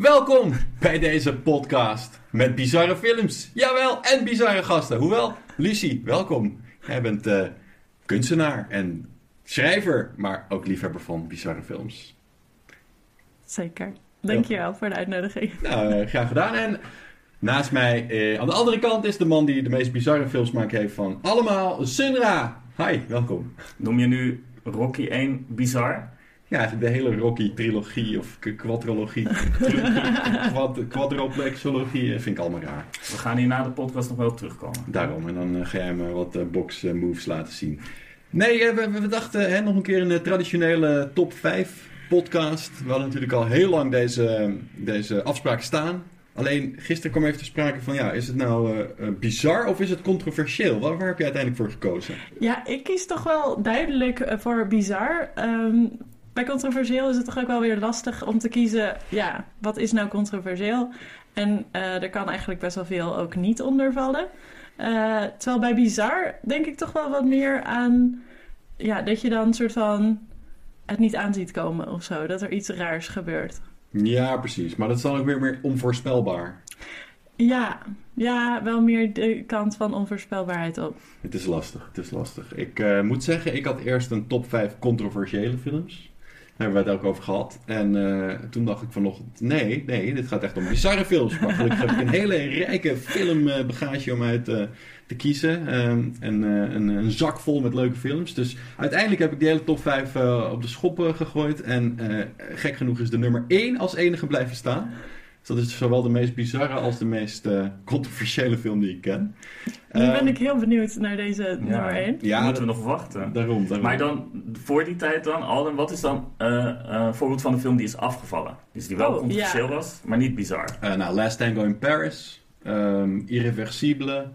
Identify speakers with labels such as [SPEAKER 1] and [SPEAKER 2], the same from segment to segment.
[SPEAKER 1] Welkom bij deze podcast met bizarre films. Jawel, en bizarre gasten. Hoewel, Lucie, welkom. Jij bent uh, kunstenaar en schrijver, maar ook liefhebber van bizarre films.
[SPEAKER 2] Zeker. Dankjewel voor de uitnodiging.
[SPEAKER 1] Nou, uh, graag gedaan. En naast mij, uh, aan de andere kant, is de man die de meest bizarre films maakt heeft van allemaal, Sunra. Hi, welkom.
[SPEAKER 3] Noem je nu Rocky 1 bizar?
[SPEAKER 1] Ja, de hele Rocky-trilogie of quadrologie, quad, quadroplexologie vind ik allemaal raar.
[SPEAKER 3] We gaan hier na de podcast nog wel terugkomen.
[SPEAKER 1] Daarom, en dan uh, ga jij me wat uh, box moves laten zien. Nee, we, we, dachten hè, nog een keer een traditionele top 5 podcast. We hadden natuurlijk al heel lang deze, deze afspraak staan. Alleen gisteren kwam even te sprake van, ja, is het nou uh, bizar of is het controversieel? Waar, waar, heb je uiteindelijk voor gekozen?
[SPEAKER 2] Ja, ik kies toch wel duidelijk voor bizar. Um, bij controversieel is het toch ook wel weer lastig om te kiezen, ja, wat is nou controversieel? En uh, er kan eigenlijk best wel veel ook niet onder vallen. Uh, terwijl bij bizar denk ik toch wel wat meer aan, ja, dat je dan een soort van het niet aan ziet komen of zo. Dat er iets raars gebeurt.
[SPEAKER 1] Ja, precies. Maar dat is dan ook weer meer onvoorspelbaar.
[SPEAKER 2] Ja, ja, wel meer de kant van onvoorspelbaarheid op.
[SPEAKER 1] Het is lastig, het is lastig. Ik uh, moet zeggen, ik had eerst een top 5 controversiële films. Hebben we het ook over gehad. En uh, toen dacht ik vanochtend, nee, nee, dit gaat echt om bizarre films. Maar gelukkig heb ik een hele rijke filmbagage om uit uh, te kiezen. Uh, en een, een, zak vol met leuke films. Dus uiteindelijk heb ik die hele top 5 op de schop gegooid. En gek genoeg is de nummer 1 als enige blijven staan. Dat is zowel de meest bizarre als de meest uh, controversiële film die ik ken.
[SPEAKER 2] Nu ben ik heel benieuwd naar deze ja, nummer 1.
[SPEAKER 3] Ja, moeten we nog wachten.
[SPEAKER 1] Daarom, daarom.
[SPEAKER 3] Maar dan, voor die tijd dan, Alden, wat is dan uh, uh, een voorbeeld van een film die is afgevallen? Dus die wel oh, controversieel ja. was, maar niet bizar.
[SPEAKER 1] nou, Last Tango in Paris, um, Irreversibele.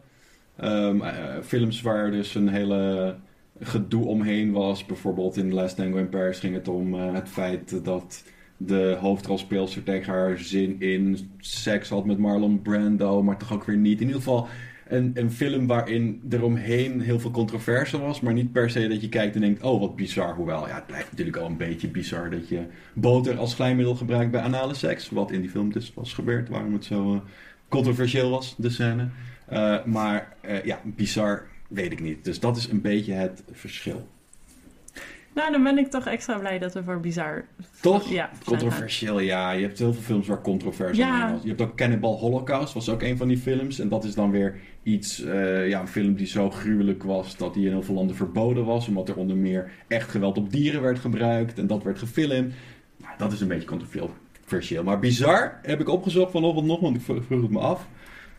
[SPEAKER 1] Um, films waar dus een hele gedoe omheen was. Bijvoorbeeld in Last Tango in Paris ging het om het feit dat de hoofdrolspeelster tegen haar zin in seks had met Marlon Brando, maar toch ook weer niet. In ieder geval een, een film waarin eromheen heel veel controverse was, maar niet per se dat je kijkt en denkt, oh wat bizar. Hoewel, ja, het blijft natuurlijk al een beetje bizar dat je boter als glijmiddel gebruikt bij anale seks. Wat in die film dus was gebeurd, waarom het zo uh, controversieel was, de scène. Uh, maar uh, ja, bizar weet ik niet. Dus dat is een beetje het verschil.
[SPEAKER 2] Nou, dan ben ik toch extra blij dat we voor bizar...
[SPEAKER 1] Toch? Ja. Controversieel, ja. Je hebt heel veel films waar controversie ja. in was. Je hebt ook Cannibal Holocaust, was ook een van die films. En dat is dan weer iets, uh, ja, een film die zo gruwelijk was dat die in heel veel landen verboden was. Omdat er onder meer echt geweld op dieren werd gebruikt. En dat werd gefilmd. Nou, dat is een beetje controversieel. Maar bizar heb ik opgezocht vanochtend nog, want ik vroeg het me af.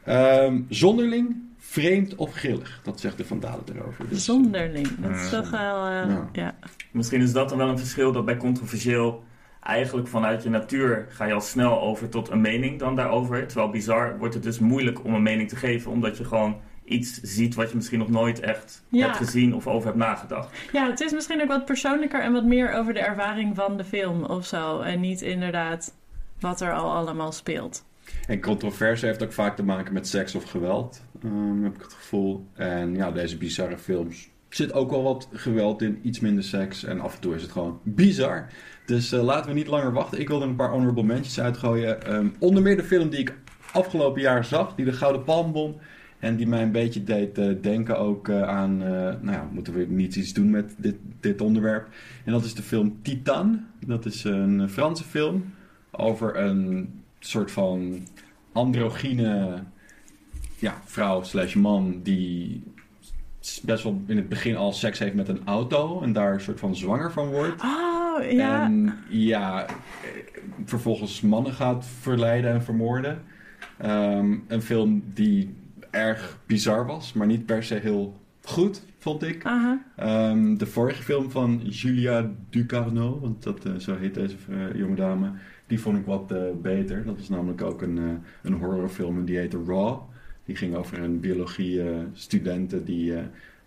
[SPEAKER 1] Um, zonderling, vreemd of grillig? Dat zegt de Van Dalen erover.
[SPEAKER 2] Dus, Zonderling, dat is toch wel... Uh, ja. ja.
[SPEAKER 3] Misschien is dat dan wel een verschil dat bij controversieel... eigenlijk vanuit je natuur ga je al snel over tot een mening dan daarover. Terwijl bizar wordt het dus moeilijk om een mening te geven... omdat je gewoon iets ziet wat je misschien nog nooit echt ja. hebt gezien of over hebt nagedacht.
[SPEAKER 2] Ja, het is misschien ook wat persoonlijker en wat meer over de ervaring van de film of zo. En niet inderdaad wat er al allemaal speelt.
[SPEAKER 1] En controverse heeft ook vaak te maken met seks of geweld, um, heb ik het gevoel. En ja, deze bizarre films zit ook wel wat geweld in, iets minder seks. En af en toe is het gewoon bizar. Dus uh, laten we niet langer wachten. Ik wil er een paar honorable mentions uitgooien. Um, onder meer de film die ik afgelopen jaar zag, die de Gouden Palm won. En die mij een beetje deed uh, denken ook uh, aan, nou ja, moeten we niet iets doen met dit, dit onderwerp. En dat is de film Titan. Dat is een Franse film over een soort van androgyne ja, vrouw slash man die best wel in het begin al seks heeft met een auto en daar een soort van zwanger van wordt.
[SPEAKER 2] Oh, ja.
[SPEAKER 1] En ja, vervolgens mannen gaat verleiden en vermoorden. Um, een film die erg bizar was, maar niet per se heel goed, vond ik.
[SPEAKER 2] Uh
[SPEAKER 1] um, de vorige film van Julia Ducarneau, want dat, uh, zo heet deze uh, jonge dame, die vond ik wat uh, beter. Dat is namelijk ook een, een horrorfilm en die heette Raw. Die ging over een biologie-studente die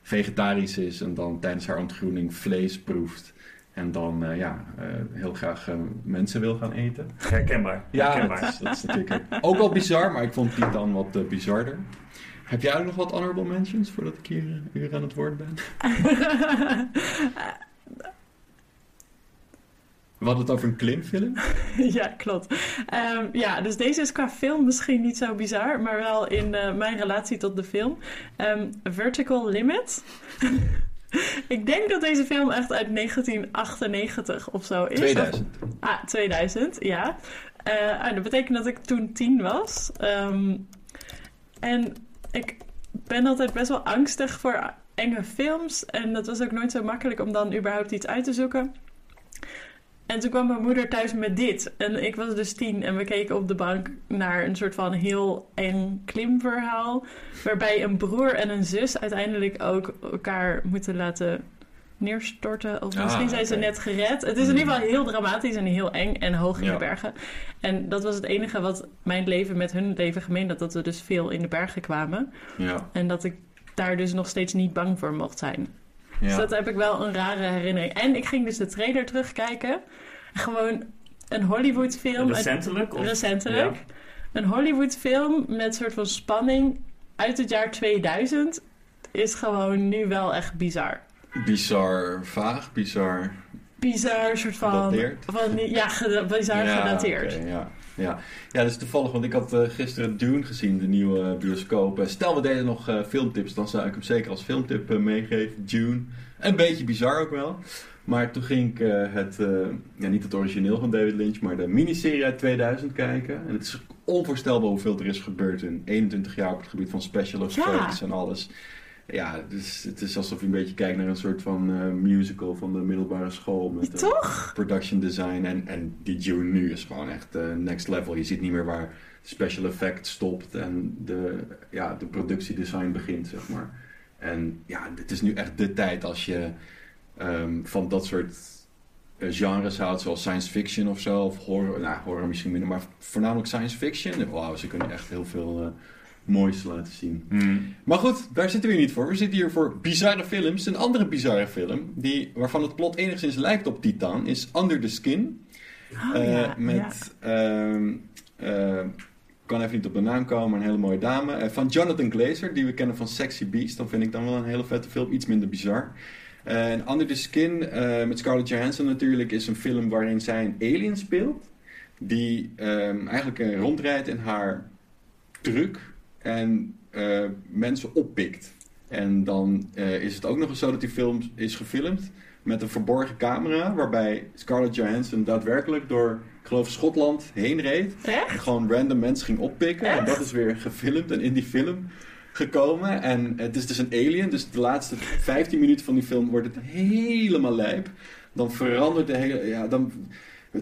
[SPEAKER 1] vegetarisch is en dan tijdens haar ontgroening vlees proeft. En dan ja, heel graag mensen wil gaan eten.
[SPEAKER 3] Herkenbaar.
[SPEAKER 1] Ja,
[SPEAKER 3] Herkenbaar.
[SPEAKER 1] Dat, is, dat is natuurlijk ook wel bizar, maar ik vond die dan wat bizarder. Heb jij ook nog wat honorable mentions voordat ik hier, hier aan het woord ben? We hadden het over een klimfilm.
[SPEAKER 2] ja, klopt. Ehm, ja, dus deze is qua film misschien niet zo bizar, maar wel in eh, mijn relatie tot de film. Ehm, Vertical Limit. ik denk dat deze film echt uit 1998 of zo is.
[SPEAKER 1] 2000.
[SPEAKER 2] Ah, 2000, ja. Eh, ah, dat betekent dat ik toen tien was. Ehm, en ik ben altijd best wel angstig voor enge films. En dat was ook nooit zo makkelijk om dan überhaupt iets uit te zoeken. En toen kwam mijn moeder thuis met dit. En ik was dus tien en we keken op de bank naar een soort van heel eng klimverhaal. Waarbij een broer en een zus uiteindelijk ook elkaar moeten laten neerstorten. Of
[SPEAKER 1] Ah,
[SPEAKER 2] misschien zijn ze net gered. Het is in ieder geval heel dramatisch en heel eng en hoog in
[SPEAKER 1] Ja.
[SPEAKER 2] de bergen. En dat was het enige wat mijn leven met hun leven gemeen had. Dat we dus veel in de bergen kwamen.
[SPEAKER 1] Ja.
[SPEAKER 2] En dat ik daar dus nog steeds niet bang voor mocht zijn. Dus
[SPEAKER 1] ja.
[SPEAKER 2] dat heb ik wel een rare herinnering. En ik ging dus de trailer terugkijken. Gewoon een Hollywood film.
[SPEAKER 3] Recentelijk? Of,
[SPEAKER 2] recentelijk. Een Hollywood film met soort van spanning uit het jaar 2000 is gewoon nu wel echt bizar.
[SPEAKER 1] Bizar vaag, bizar
[SPEAKER 2] Bizar, soort van...
[SPEAKER 1] gedateerd.
[SPEAKER 2] van ja, bizar
[SPEAKER 1] Ja,
[SPEAKER 2] gedateerd.
[SPEAKER 1] ja. Ja. ja, dat is toevallig, want ik had eh, gisteren Dune gezien, de nieuwe bioscoop. Eh, Stel, we deden nog eh, filmtips, dan zou ik hem zeker als filmtip meegeven. Dune. Een beetje bizar ook wel. Maar toen ging ik het, ja, niet het origineel van David Lynch, maar de miniserie uit 2000 kijken. En het is onvoorstelbaar hoeveel er is gebeurd in 21 jaar op het gebied van special effects en alles. Ja, dus het is alsof je een beetje kijkt naar een soort van eh, musical van de middelbare school. Met, eh,
[SPEAKER 2] Toch?
[SPEAKER 1] production design. En, en die Dune nu is gewoon echt eh, next level. Je ziet niet meer waar special effect stopt en de, ja, de productiedesign begint, zeg maar. En ja, het is nu echt de tijd als je ehm, van dat soort genres houdt, zoals science fiction of zo, of horror. Nou, horror misschien minder, maar voornamelijk science fiction. Wauw, ze kunnen echt heel veel moois laten zien.
[SPEAKER 3] Hmm.
[SPEAKER 1] Maar goed, daar zitten we hier niet voor. We zitten hier voor bizarre films. Een andere bizarre film, die, waarvan het plot enigszins lijkt op Titan, is Under the Skin.
[SPEAKER 2] Oh,
[SPEAKER 1] Eh,
[SPEAKER 2] ja, ja.
[SPEAKER 1] met, ehm, eh, ik kan even niet op de naam komen, maar een hele mooie dame. Eh, van Jonathan Glazer, die we kennen van Sexy Beast. Dan vind ik dan wel een hele vette film, iets minder bizar. En Under the Skin, eh, met Scarlett Johansson natuurlijk, is een film waarin zij een alien speelt. Die ehm, eigenlijk rondrijdt in haar truck en eh, mensen oppikt. En dan eh, is het ook nog eens zo dat die film is gefilmd met een verborgen camera, waarbij Scarlett Johansson daadwerkelijk door, ik geloof, Schotland heen reed. En gewoon random mensen ging oppikken. En dat is weer gefilmd en in die film gekomen. En het is dus een alien. Dus de laatste 15 minuten van die film wordt het helemaal lijp. Dan verandert de hele... Ja, dan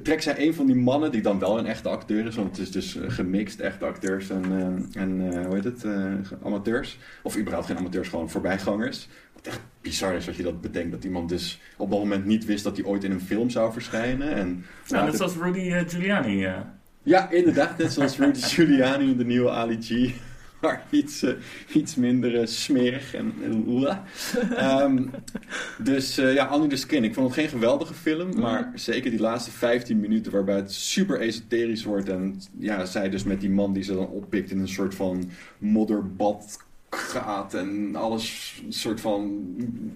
[SPEAKER 1] trekt zij een van die mannen, die dan wel een echte acteur is. Want het is dus eh, gemixt, echte acteurs en, eh, en eh, hoe heet het, amateurs. Of überhaupt geen amateurs, gewoon voorbijgangers. Wat echt bizar is als je dat bedenkt. Dat iemand dus op dat moment niet wist dat hij ooit in een film zou verschijnen. En
[SPEAKER 3] Nou, net zoals Rudy Giuliani. eh.
[SPEAKER 1] ja, inderdaad. Net zoals Rudy Giuliani in de nieuwe Ali G. Maar iets, eh, iets minder eh, smerig en... en Ehm, dus eh, ja, Under the Skin. Ik vond het geen geweldige film. Maar zeker die laatste 15 minuten waarbij het super esoterisch wordt. En ja, zij dus met die man die ze dan oppikt in een soort van modderbad gaat. En alles een soort van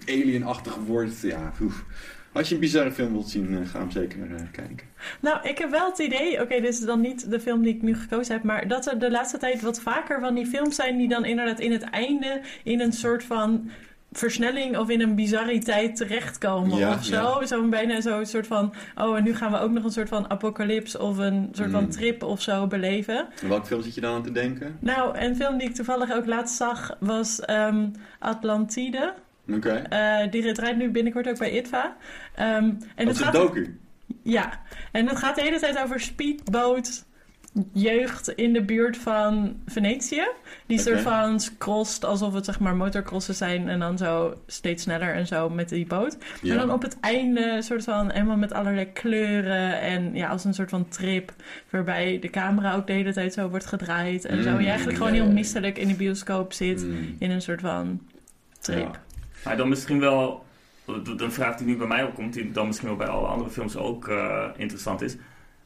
[SPEAKER 1] alienachtig wordt. Ja, oef. Als je een bizarre film wilt zien, eh, ga hem zeker eh, kijken.
[SPEAKER 2] Nou, ik heb wel het idee, oké, dit is dan niet de film die ik nu gekozen heb, maar dat er de laatste tijd wat vaker van die films zijn die dan inderdaad in het einde in een soort van versnelling of in een bizarriteit terechtkomen
[SPEAKER 1] Ja,
[SPEAKER 2] of zo. Zo'n bijna zo'n soort van, oh, en nu gaan we ook nog een soort van apocalyps of een soort van
[SPEAKER 1] Mm.
[SPEAKER 2] trip of zo beleven.
[SPEAKER 1] En welke film zit je dan aan te denken?
[SPEAKER 2] Nou, een film die ik toevallig ook laatst zag was ehm, Atlantide.
[SPEAKER 1] Oké.
[SPEAKER 2] Eh, die draait nu binnenkort ook bij ITVA. Ehm, en
[SPEAKER 1] Dat
[SPEAKER 2] het
[SPEAKER 1] is een docu.
[SPEAKER 2] ja, en het gaat de hele tijd over speedboot jeugd in de buurt van Venetië. Die
[SPEAKER 1] Oké.
[SPEAKER 2] soort van crossed alsof het zeg maar motorcrossen zijn en dan zo steeds sneller en zo met die boot. En dan op het einde soort van helemaal met allerlei kleuren en ja, als een soort van trip waarbij de camera ook de hele tijd zo wordt gedraaid en zo. En
[SPEAKER 1] Mm,
[SPEAKER 2] je eigenlijk gewoon heel misselijk in de bioscoop zit
[SPEAKER 1] Mm.
[SPEAKER 2] in een soort van trip.
[SPEAKER 1] Ja.
[SPEAKER 3] Maar dan misschien wel, de vraag die nu bij mij opkomt, die dan misschien wel bij alle andere films ook eh, interessant is.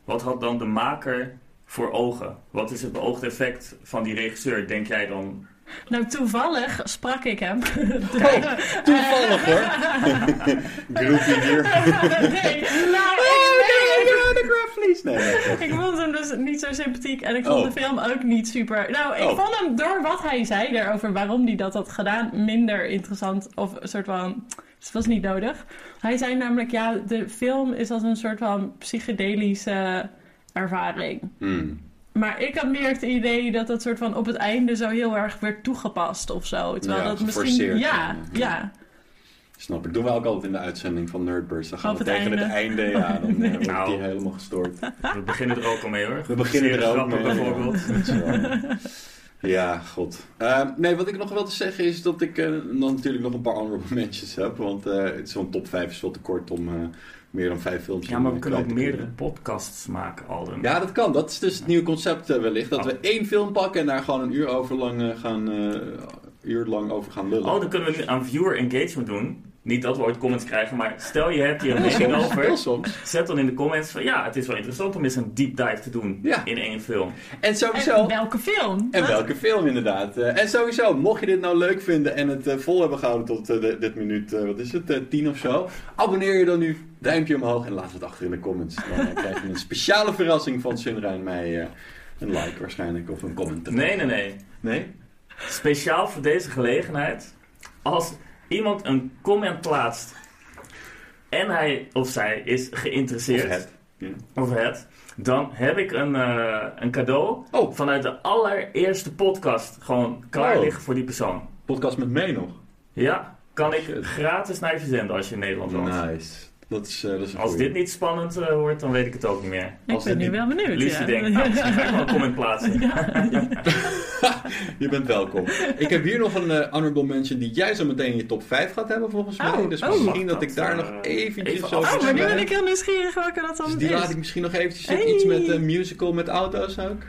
[SPEAKER 3] Wat had dan de maker voor ogen? Wat is het beoogde effect van die regisseur, denk jij dan?
[SPEAKER 2] Nou, toevallig sprak ik hem.
[SPEAKER 1] Toevallig hoor. Groepie hier.
[SPEAKER 2] nee, nou, ik, nee,
[SPEAKER 1] sympathisch? Nee, nee. nee.
[SPEAKER 2] Ik vond hem dus niet zo sympathiek en ik vond
[SPEAKER 1] Oh.
[SPEAKER 2] de film ook niet super. Nou, ik
[SPEAKER 1] Oh.
[SPEAKER 2] vond hem door wat hij zei daarover waarom hij dat had gedaan minder interessant of een soort van. Het was niet nodig. Hij zei namelijk, ja, de film is als een soort van psychedelische ervaring.
[SPEAKER 1] Hmm.
[SPEAKER 2] Maar ik had meer het idee dat dat soort van op het einde zo heel erg werd toegepast of zo. Terwijl
[SPEAKER 1] Ja,
[SPEAKER 2] dat misschien.
[SPEAKER 1] geforceerd,
[SPEAKER 2] Ja,
[SPEAKER 1] ja.
[SPEAKER 2] ja.
[SPEAKER 1] Snap ik. Doen we ook altijd in de uitzending van Nerdburst. Dan gaan
[SPEAKER 2] Op
[SPEAKER 1] we
[SPEAKER 2] het
[SPEAKER 1] tegen het einde, ja, dan eh, wordt
[SPEAKER 3] Nou.
[SPEAKER 1] die helemaal gestoord.
[SPEAKER 3] We beginnen er ook al mee hoor.
[SPEAKER 1] We beginnen er ook mee.
[SPEAKER 3] bijvoorbeeld.
[SPEAKER 1] Ja. Ja, god. Eh, nee, wat ik nog wilde zeggen is dat ik eh, dan natuurlijk nog een paar honorable mentions heb. Want eh, zo'n top 5 is wel te kort om eh, meer dan vijf films
[SPEAKER 3] Ja, maar we
[SPEAKER 1] eh,
[SPEAKER 3] kunnen ook
[SPEAKER 1] te
[SPEAKER 3] meerdere podcasts maken, Alden.
[SPEAKER 1] Ja, dat kan. Dat is dus het nieuwe concept eh, wellicht. Dat
[SPEAKER 3] Oh.
[SPEAKER 1] we één film pakken en daar gewoon een uur, over lang, eh, gaan, eh, uur lang over gaan lullen.
[SPEAKER 3] Oh, dan kunnen we nu aan viewer engagement doen. Niet dat we ooit comments krijgen, maar stel je hebt hier een mening over.
[SPEAKER 1] soms.
[SPEAKER 3] Zet dan in de comments van ja, het is wel interessant om eens een deep dive te doen
[SPEAKER 1] Ja.
[SPEAKER 3] in één film.
[SPEAKER 1] En sowieso...
[SPEAKER 2] En welke film?
[SPEAKER 1] En
[SPEAKER 2] Wat?
[SPEAKER 1] welke film inderdaad. Eh, en sowieso, mocht je dit nou leuk vinden en het eh, vol hebben gehouden tot eh, de- dit minuut, eh, wat is het, tien of zo. Abonneer je dan nu, duimpje omhoog en laat het achter in de comments. Dan krijg je een speciale verrassing van Sunra en mij. eh, een like waarschijnlijk of een comment.
[SPEAKER 3] Nee, nee, nee.
[SPEAKER 1] Nee?
[SPEAKER 3] Speciaal voor deze gelegenheid. Als iemand een comment plaatst en hij of zij is
[SPEAKER 1] Of
[SPEAKER 3] geïnteresseerd,
[SPEAKER 1] het. Ja.
[SPEAKER 3] of het, dan heb ik een, eh, een cadeau
[SPEAKER 1] Oh,
[SPEAKER 3] vanuit de allereerste podcast gewoon klaar
[SPEAKER 1] Oh.
[SPEAKER 3] liggen voor die persoon.
[SPEAKER 1] podcast met mij nog.
[SPEAKER 3] Ja, kan ik gratis naar je verzenden als je in Nederland woont.
[SPEAKER 1] Nice. Dat is, eh, dat is een
[SPEAKER 3] Als
[SPEAKER 1] goeie.
[SPEAKER 3] dit niet spannend eh, wordt, dan weet ik het ook niet meer.
[SPEAKER 2] Ik
[SPEAKER 1] als
[SPEAKER 2] ben nu
[SPEAKER 1] niet-
[SPEAKER 2] wel benieuwd.
[SPEAKER 3] Lucie
[SPEAKER 2] ja.
[SPEAKER 3] denkt, nou, misschien ga ik wel een comment plaatsen.
[SPEAKER 1] Je bent welkom. Ik heb hier nog een eh, honorable mention die jij zo meteen in je top 5 gaat hebben volgens mij.
[SPEAKER 2] Oh,
[SPEAKER 1] dus
[SPEAKER 2] oh.
[SPEAKER 1] misschien dat ik daar nog eventjes
[SPEAKER 3] even
[SPEAKER 1] over
[SPEAKER 2] Oh, maar nu ben ik heel nieuwsgierig welke dat dan
[SPEAKER 1] Dus die
[SPEAKER 2] is.
[SPEAKER 1] laat ik misschien nog eventjes.
[SPEAKER 2] Hey.
[SPEAKER 1] Iets met een musical met auto's ook.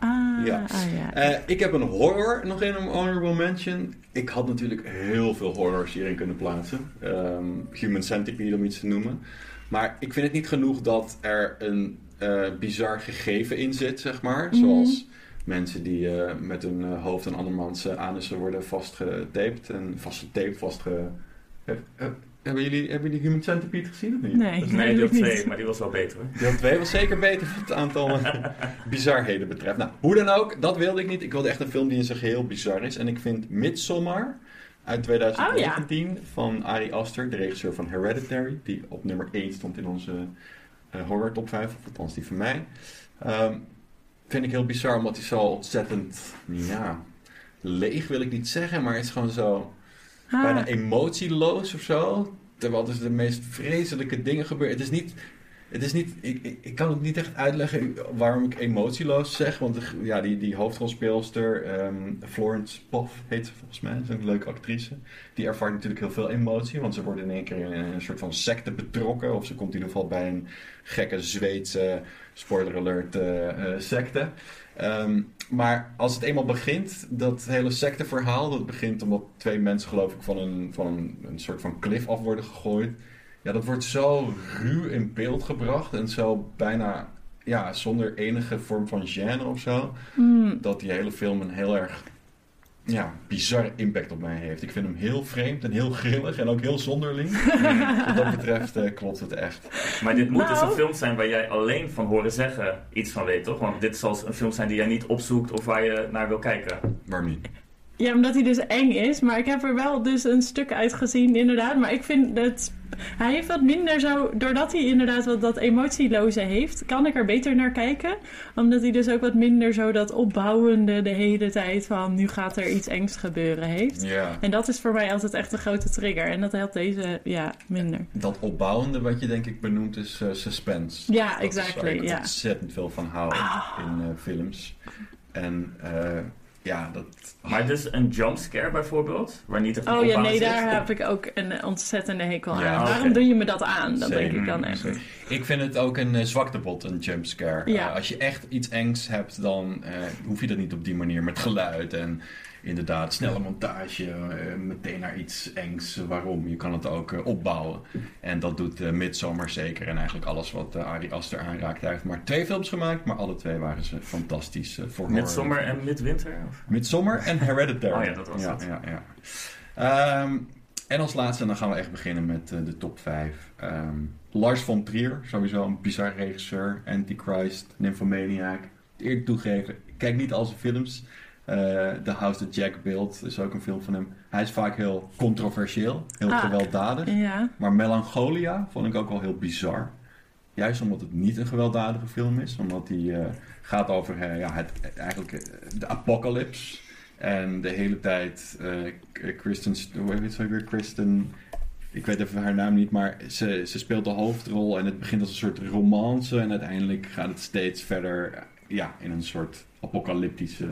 [SPEAKER 2] Ah,
[SPEAKER 1] Ja.
[SPEAKER 2] ah, ja.
[SPEAKER 1] Eh, ik heb een horror nog in een honorable mention. Ik had natuurlijk heel veel horrors hierin kunnen plaatsen. Ehm, Human Centipede om iets te noemen. Maar ik vind het niet genoeg dat er een eh, bizar gegeven in zit, zeg maar.
[SPEAKER 2] Mhm.
[SPEAKER 1] Zoals mensen die eh, met hun hoofd en andermans anussen worden vastgetaped. En vastgetaped, vastge... Heb- heb- hebben, jullie, hebben jullie Human Centipede gezien of niet?
[SPEAKER 2] Nee,
[SPEAKER 3] Nee, deel
[SPEAKER 2] eigenlijk
[SPEAKER 3] 2,
[SPEAKER 2] niet.
[SPEAKER 3] maar die was wel beter. hoor.
[SPEAKER 1] Deel 2 was zeker beter wat het aantal bizarheden betreft. Nou, hoe dan ook, dat wilde ik niet. Ik wilde echt een film die in zijn geheel bizar is. En ik vind Midsommar uit 2019 van Ari Aster, de regisseur van Hereditary, die op nummer 1 stond in onze eh, horror top 5, of althans die van mij. Ehm, vind ik heel bizar, omdat hij zo ontzettend, ja, leeg wil ik niet zeggen, maar het is gewoon zo
[SPEAKER 2] Ah,
[SPEAKER 1] bijna emotieloos of zo. Terwijl er de meest vreselijke dingen gebeuren. Het is niet. Het is niet ik, ik, kan het niet echt uitleggen waarom ik emotieloos zeg. Want ja, die, die hoofdrolspeelster, ehm, Florence Poff heet ze volgens mij. Dat is een leuke actrice. Die ervaart natuurlijk heel veel emotie. Want ze wordt in één keer in een soort van secte betrokken. Of ze komt in ieder geval bij een gekke Zweedse, spoiler alert, eh, eh, secte. Ehm, maar als het eenmaal begint, dat hele secteverhaal, dat begint omdat twee mensen geloof ik van een, van een, een soort van cliff af worden gegooid. Ja, dat wordt zo ruw in beeld gebracht en zo bijna, ja, zonder enige vorm van gêne of zo.
[SPEAKER 2] hmm.
[SPEAKER 1] Dat die hele film een heel erg, ja, bizarre impact op mij heeft. Ik vind hem heel vreemd en heel grillig en ook heel zonderling. Wat dat betreft eh, klopt het echt.
[SPEAKER 3] Maar dit moet dus
[SPEAKER 2] Nou.
[SPEAKER 3] een film zijn waar jij alleen van horen zeggen iets van weet, toch? Want dit zal een film zijn die jij niet opzoekt of waar je naar wil kijken.
[SPEAKER 1] Waarom niet?
[SPEAKER 2] Ja, omdat hij dus eng is. Maar ik heb er wel dus een stuk uit gezien, inderdaad. Maar ik vind dat... Hij heeft wat minder zo... Doordat hij inderdaad wat dat emotieloze heeft... kan ik er beter naar kijken. Omdat hij dus ook wat minder zo dat opbouwende... de hele tijd van... nu gaat er iets engs gebeuren heeft.
[SPEAKER 1] Ja.
[SPEAKER 2] En dat is voor mij altijd echt een grote trigger. En dat helpt deze, ja, minder.
[SPEAKER 1] Dat opbouwende wat je denk ik benoemt is eh, suspense.
[SPEAKER 2] Ja,
[SPEAKER 1] Dat is
[SPEAKER 2] exactly,
[SPEAKER 1] ik
[SPEAKER 2] ja.
[SPEAKER 1] ontzettend veel van hou
[SPEAKER 2] Ah.
[SPEAKER 1] in eh, films. En eh, ja, dat...
[SPEAKER 3] Maar dus een jumpscare bijvoorbeeld, waar niet echt een
[SPEAKER 2] Oh ja, nee,
[SPEAKER 3] zit.
[SPEAKER 2] daar heb ik ook een ontzettende hekel aan.
[SPEAKER 1] Ja,
[SPEAKER 2] Waarom doe je me dat aan? Dat
[SPEAKER 1] Zeker.
[SPEAKER 2] denk ik dan echt.
[SPEAKER 1] Ik vind het ook een uh, zwaktebod, een jumpscare.
[SPEAKER 2] Ja.
[SPEAKER 1] Eh, als je echt iets engs hebt, dan eh, hoef je dat niet op die manier met geluid en inderdaad snelle montage, eh, meteen naar iets engs. Waarom? Je kan het ook eh, opbouwen. En dat doet uh, Midsommar zeker en eigenlijk alles wat uh, Ari Aster aanraakt. Hij heeft maar twee films gemaakt, maar alle twee waren ze fantastisch uh, voor
[SPEAKER 3] Midsommar en Midwinter? Of?
[SPEAKER 1] Midsommar en Hereditary.
[SPEAKER 3] Oh ja, dat was
[SPEAKER 1] ja,
[SPEAKER 3] het.
[SPEAKER 1] Ja, ja. Ehm, En als laatste, en dan gaan we echt beginnen met eh, de top 5. Ehm, Lars von Trier, sowieso een bizar regisseur. Antichrist, Nymphomaniac. Eerlijk toegeven, ik kijk niet al zijn films. Eh, The House That Jack Built is ook een film van hem. Hij is vaak heel controversieel, heel
[SPEAKER 2] Ah.
[SPEAKER 1] gewelddadig.
[SPEAKER 2] Ja.
[SPEAKER 1] Maar Melancholia vond ik ook wel heel bizar. Juist omdat het niet een gewelddadige film is. Omdat die eh, gaat over ja, het, eigenlijk de apocalypse. En de hele tijd eh, K- Kristen... St- Hoe heet ze ook weer? Kristen... Ik weet even haar naam niet, maar ze, ze speelt de hoofdrol. En het begint als een soort romance. En uiteindelijk gaat het steeds verder ja, in een soort apocalyptische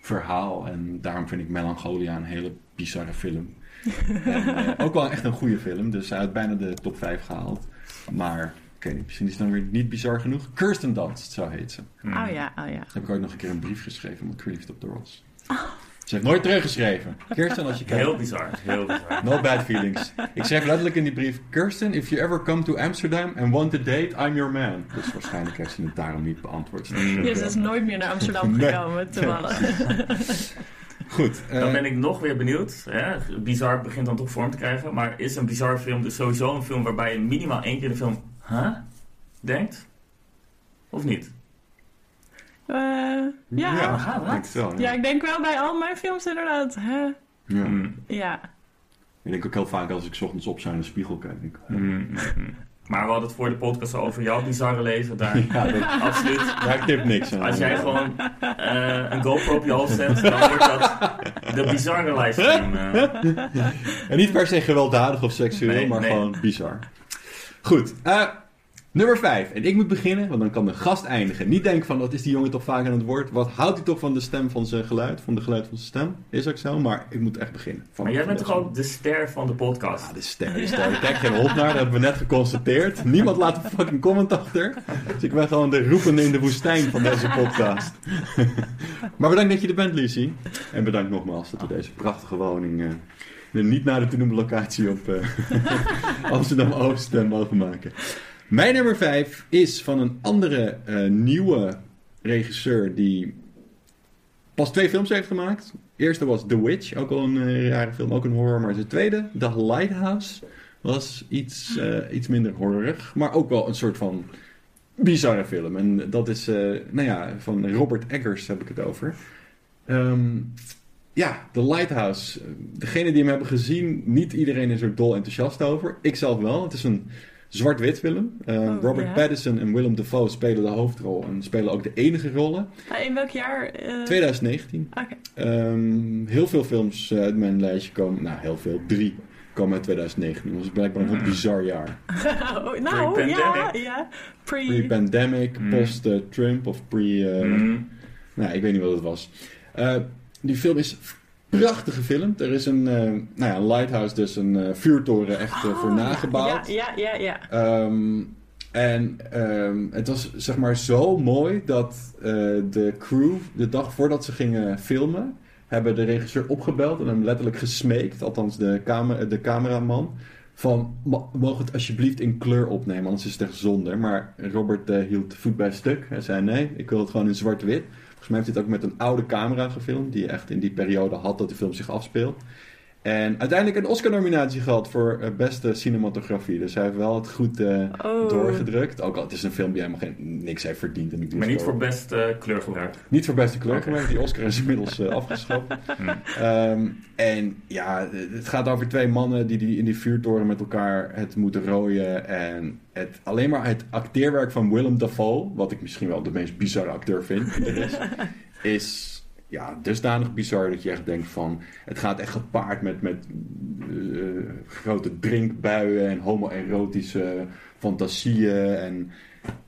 [SPEAKER 1] verhaal. En daarom vind ik Melancholia een hele bizarre film. En, eh, ook wel echt een goede film, dus hij had bijna de top 5 gehaald. Maar, ik weet niet, misschien is het dan weer niet bizar genoeg. Kirsten Dunst, zo heet ze.
[SPEAKER 3] Hmm.
[SPEAKER 2] Oh ja, oh ja.
[SPEAKER 1] Heb ik ooit nog een keer een brief geschreven, omdat ik op haar was. Ze heeft nooit teruggeschreven. Kirsten, als je kijkt.
[SPEAKER 3] Heel bizar, heel bizar.
[SPEAKER 1] No bad feelings. Ik schreef letterlijk in die brief: Kirsten, if you ever come to Amsterdam and want to date, I'm your man. Dus waarschijnlijk heeft ze het daarom niet beantwoord.
[SPEAKER 3] Mm.
[SPEAKER 2] Je is dus nooit meer naar Amsterdam
[SPEAKER 1] Nee.
[SPEAKER 2] gekomen, toevallig.
[SPEAKER 1] Goed. eh,
[SPEAKER 3] Dan ben ik nog weer benieuwd. Hè? Bizar begint dan toch vorm te krijgen. Maar is een bizar film dus sowieso een film waarbij je minimaal één keer de film... Huh? Denkt? Of niet?
[SPEAKER 2] Eh, ja.
[SPEAKER 1] ja, denk wel.
[SPEAKER 2] ja, ik denk wel bij al mijn films inderdaad. Hè?
[SPEAKER 1] Ja.
[SPEAKER 3] Mm,
[SPEAKER 2] Ja.
[SPEAKER 1] Ik denk ook heel vaak als ik 's ochtends op in de spiegel kijk. ik,
[SPEAKER 3] mm, mm. Maar we hadden het voor de podcast over jouw bizarre leven. Daar
[SPEAKER 1] Ja, dat,
[SPEAKER 3] absoluut.
[SPEAKER 1] daar tip niks aan.
[SPEAKER 3] Als jij gewoon eh, een GoPro op je hoofd zet, dan wordt dat de bizarre livestream. eh.
[SPEAKER 1] En niet per se gewelddadig of seksueel,
[SPEAKER 3] Nee,
[SPEAKER 1] maar
[SPEAKER 3] nee.
[SPEAKER 1] gewoon bizar. Goed, eh, nummer 5. En ik moet beginnen, want dan kan de gast eindigen. Niet denken van, wat is die jongen toch vaak aan het woord? Wat houdt hij toch van de stem van zijn geluid? Van de geluid van zijn stem? Is ook zo, maar ik moet echt beginnen. Van,
[SPEAKER 3] Maar jij bent toch ook de ster van de podcast?
[SPEAKER 1] Ja, de ster, de ster. Ik kijk geen hond naar, dat hebben we net geconstateerd. Niemand laat een fucking comment achter. Dus ik ben gewoon de roepende in de woestijn van deze podcast. maar bedankt dat je er bent, Lucie. En bedankt nogmaals dat we deze prachtige woning... de niet naar de te noemen locatie op eh, Amsterdam-Oost eh, mogen maken. Mijn nummer 5 is van een andere eh, nieuwe regisseur die pas twee films heeft gemaakt. De eerste was The Witch, ook al een eh, rare film, ook een horror. Maar de tweede, The Lighthouse, was iets, eh, iets minder horrorig. Maar ook wel een soort van bizarre film. En dat is, nou ja, van Robert Eggers heb ik het over. Ehm, ja, The Lighthouse. Degene die hem hebben gezien, niet iedereen is er dol enthousiast over. Ik zelf wel. Het is een zwart-wit film. Eh,
[SPEAKER 2] Oh,
[SPEAKER 1] Robert
[SPEAKER 2] ja.
[SPEAKER 1] Pattinson en Willem Dafoe spelen de hoofdrol en spelen ook de enige rollen.
[SPEAKER 2] Ah, In welk jaar? eh,
[SPEAKER 1] 2019.
[SPEAKER 2] Oké.
[SPEAKER 1] Ehm, heel veel films eh, uit mijn lijstje komen, nou heel veel, drie komen uit 2019. Dat was blijkbaar een heel
[SPEAKER 3] Mm.
[SPEAKER 1] bizar jaar.
[SPEAKER 2] Oh, nou, ja,
[SPEAKER 3] Pre-pandemic.
[SPEAKER 2] ja. Pre...
[SPEAKER 1] Pre-pandemic,
[SPEAKER 3] Mm.
[SPEAKER 1] post-Trump of pre... eh,
[SPEAKER 3] Mm.
[SPEAKER 1] Nou, ik weet niet wat het was. Eh, die film is prachtig gefilmd. Er is een, eh, nou ja, een lighthouse, dus een eh, vuurtoren echt eh, voor
[SPEAKER 2] Oh,
[SPEAKER 1] nagebouwd.
[SPEAKER 2] Ja, ja, ja. ja.
[SPEAKER 1] Ehm, en ehm, het was zeg maar zo mooi dat de crew, de dag voordat ze gingen filmen, hebben de regisseur opgebeld en hem letterlijk gesmeekt, althans de, kamer, de cameraman, van "Ma- mogen het alsjeblieft in kleur opnemen, anders is het echt zonde. Maar Robert hield voet bij stuk. Hij zei nee, ik wil het gewoon in zwart-wit. Volgens mij heeft hij het ook met een oude camera gefilmd, die je echt in die periode had dat de film zich afspeelt. En uiteindelijk een Oscar-nominatie gehad voor eh, beste cinematografie. Dus hij heeft wel het goed eh,
[SPEAKER 2] Oh.
[SPEAKER 1] doorgedrukt. Ook al het is een film die helemaal geen, niks heeft verdiend. In de
[SPEAKER 3] Maar niet voor
[SPEAKER 1] bioscoop.
[SPEAKER 3] best eh, kleurgebruik.
[SPEAKER 1] Niet voor beste kleur
[SPEAKER 3] Oké.
[SPEAKER 1] gemaakt. Die Oscar is inmiddels eh, afgeschaft.
[SPEAKER 3] Hm.
[SPEAKER 1] Ehm, en ja, het gaat over twee mannen die, die in die vuurtoren met elkaar het moeten rooien. En het, alleen maar het acteerwerk van Willem Dafoe, wat ik misschien wel de meest bizarre acteur vind die er is, is ja, dusdanig bizar dat je echt denkt van... Het gaat echt gepaard met, met eh, grote drinkbuien en homoerotische fantasieën. En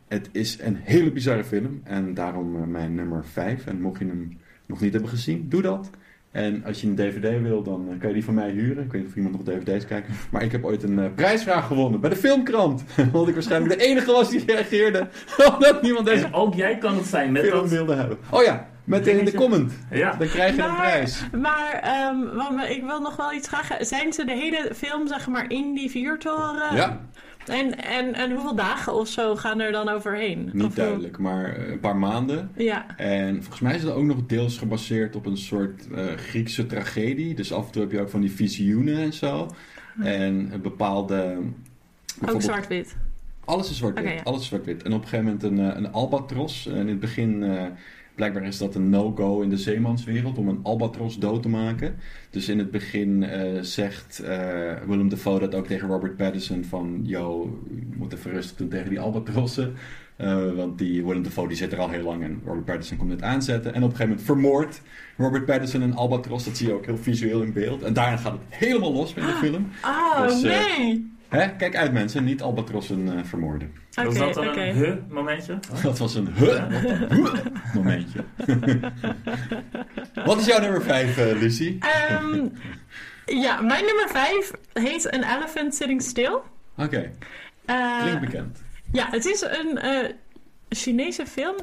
[SPEAKER 1] het is een hele bizarre film. En daarom eh, mijn nummer 5. En mocht je hem nog niet hebben gezien, doe dat. En als je een DVD wil, dan eh, kan je die van mij huren. Ik weet niet of iemand nog DVD's kijkt. Maar ik heb ooit een prijsvraag gewonnen bij de Filmkrant. Omdat ik waarschijnlijk de enige was die reageerde. Omdat niemand deze
[SPEAKER 3] En ook jij kan het zijn met dat...
[SPEAKER 1] wilde hebben. Oh ja, met in de comment.
[SPEAKER 3] Ja,
[SPEAKER 1] Dan krijg je een
[SPEAKER 2] Maar-
[SPEAKER 1] prijs.
[SPEAKER 2] Maar ehm, me- ik wil nog wel iets vragen. Zijn ze de hele film zeg maar in die vuurtoren?
[SPEAKER 1] Ja,
[SPEAKER 2] En, en, en hoeveel dagen of zo gaan er dan overheen?
[SPEAKER 1] Niet
[SPEAKER 2] Of hoe-
[SPEAKER 1] duidelijk, maar eh, een paar maanden.
[SPEAKER 2] Ja.
[SPEAKER 1] En volgens mij is het ook nog deels gebaseerd op een soort eh, Griekse tragedie. Dus af en toe heb je ook van die visioenen en zo. En een bepaalde...
[SPEAKER 2] Ook zwart-wit.
[SPEAKER 1] Alles is zwart-wit.
[SPEAKER 2] Oké, ja.
[SPEAKER 1] Alles is zwart-wit. En op een gegeven moment een, eh, een albatros. En in het begin, eh, blijkbaar is dat een no-go in de zeemanswereld om een albatros dood te maken. Dus in het begin eh, zegt eh, Willem Dafoe dat ook tegen Robert Pattinson van... Yo, je moet even rustig doen tegen die albatrossen. Eh, want die Willem Dafoe die zit er al heel lang en Robert Pattinson komt het aanzetten. En op een gegeven moment vermoordt Robert Pattinson een albatros. Dat zie je ook heel visueel in beeld. En daarna gaat het helemaal los in de film.
[SPEAKER 2] Oh,
[SPEAKER 1] Dus,
[SPEAKER 2] nee!
[SPEAKER 1] Hè? Kijk uit mensen, niet albatrossen eh, vermoorden.
[SPEAKER 2] Oké,
[SPEAKER 3] Was dat dan een huh-momentje?
[SPEAKER 1] Dat was een huh, huh momentje. Wat is jouw nummer 5, eh Lucie?
[SPEAKER 2] Ehm, ja, mijn nummer 5 heet An Elephant Sitting Still.
[SPEAKER 1] Oké,
[SPEAKER 2] Eh,
[SPEAKER 1] klinkt bekend.
[SPEAKER 2] Ja, het is een eh, Chinese film.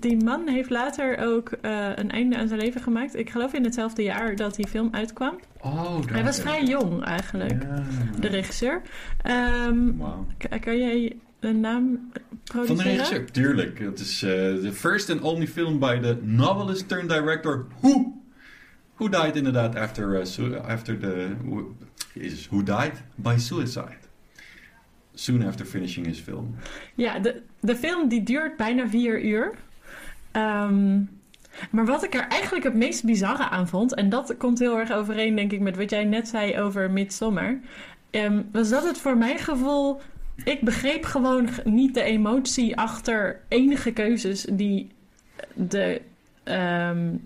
[SPEAKER 2] Die man heeft later ook eh, een einde aan zijn leven gemaakt. Ik geloof in hetzelfde jaar dat die film uitkwam.
[SPEAKER 1] Oh,
[SPEAKER 2] Hij was vrij jong eigenlijk,
[SPEAKER 1] Ja.
[SPEAKER 2] de regisseur. Ehm,
[SPEAKER 1] Wauw.
[SPEAKER 2] k- kan jij de naam
[SPEAKER 1] Van de
[SPEAKER 2] produceren?
[SPEAKER 1] regisseur, tuurlijk. Het is eh, de first and only film by the novelist turned director Who. Who died inderdaad after, uh, after the... who- who died? By suicide. Soon after finishing his film.
[SPEAKER 2] Ja, de, de film die duurt bijna vier uur. Ehm, maar wat ik er eigenlijk het meest bizarre aan vond... en dat komt heel erg overeen, denk ik, met wat jij net zei over Midsommar... ehm, was dat het voor mijn gevoel... Ik begreep gewoon niet de emotie achter enige keuzes die de ehm,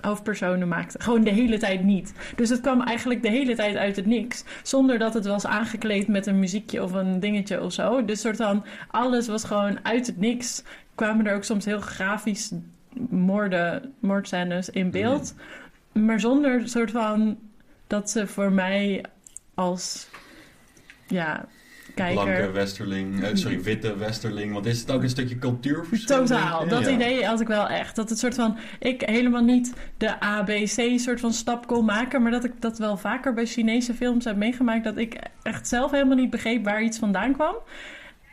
[SPEAKER 2] hoofdpersonen maakten. Gewoon de hele tijd niet. Dus het kwam eigenlijk de hele tijd uit het niks. Zonder dat het was aangekleed met een muziekje of een dingetje of zo. Dus soort van alles was gewoon uit het niks. Kwamen er ook soms heel grafisch moorden, moordscènes in beeld. Maar zonder soort van dat ze voor mij als ja, kijker...
[SPEAKER 1] Blanke westerling, eh, sorry, witte westerling. Want is het ook een stukje cultuurverschil?
[SPEAKER 2] Totaal, dat
[SPEAKER 1] Ja.
[SPEAKER 2] idee had ik wel echt. Dat het soort van, ik helemaal niet de ABC soort van stap kon maken, maar dat ik dat wel vaker bij Chinese films heb meegemaakt, dat ik echt zelf helemaal niet begreep waar iets vandaan kwam.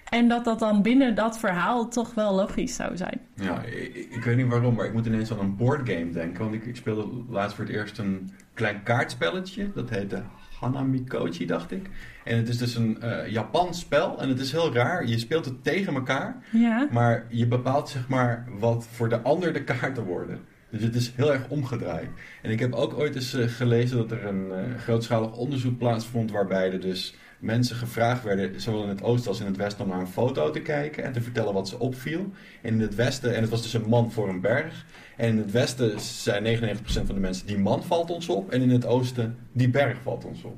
[SPEAKER 2] En dat dat dan binnen dat verhaal toch wel logisch zou zijn.
[SPEAKER 1] Ja, ik, ik weet niet waarom, maar ik moet ineens aan een boardgame denken. Want ik, ik speelde laatst voor het eerst een klein kaartspelletje. Dat heette Hanamikochi, dacht ik. En het is dus een eh Japans spel. En het is heel raar. Je speelt het tegen elkaar.
[SPEAKER 2] Ja.
[SPEAKER 1] Maar je bepaalt zeg maar wat voor de ander de kaarten worden. Dus het is heel erg omgedraaid. En ik heb ook ooit eens eh, gelezen dat er een eh, grootschalig onderzoek plaatsvond... waarbij er dus mensen gevraagd werden, zowel in het oosten als in het westen... om naar een foto te kijken en te vertellen wat ze opviel. En in het westen, en het was dus een man voor een berg... En in het westen zijn 99% van de mensen, die man valt ons op. En in het oosten, die berg valt ons op.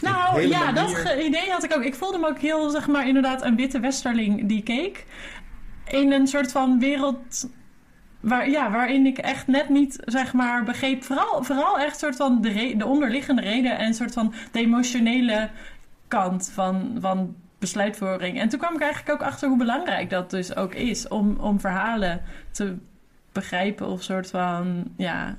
[SPEAKER 2] Nou ja, dat
[SPEAKER 1] manier-
[SPEAKER 2] idee had ik ook. Ik voelde me ook heel, zeg maar, inderdaad een witte westerling die keek. In een soort van wereld waar, ja, waarin ik echt net niet, zeg maar, begreep. Vooral, vooral echt soort van de, de onderliggende reden en soort van de emotionele kant van, van besluitvorming. En toen kwam ik eigenlijk ook achter hoe belangrijk dat dus ook is om, om verhalen te begrijpen of soort van, ja,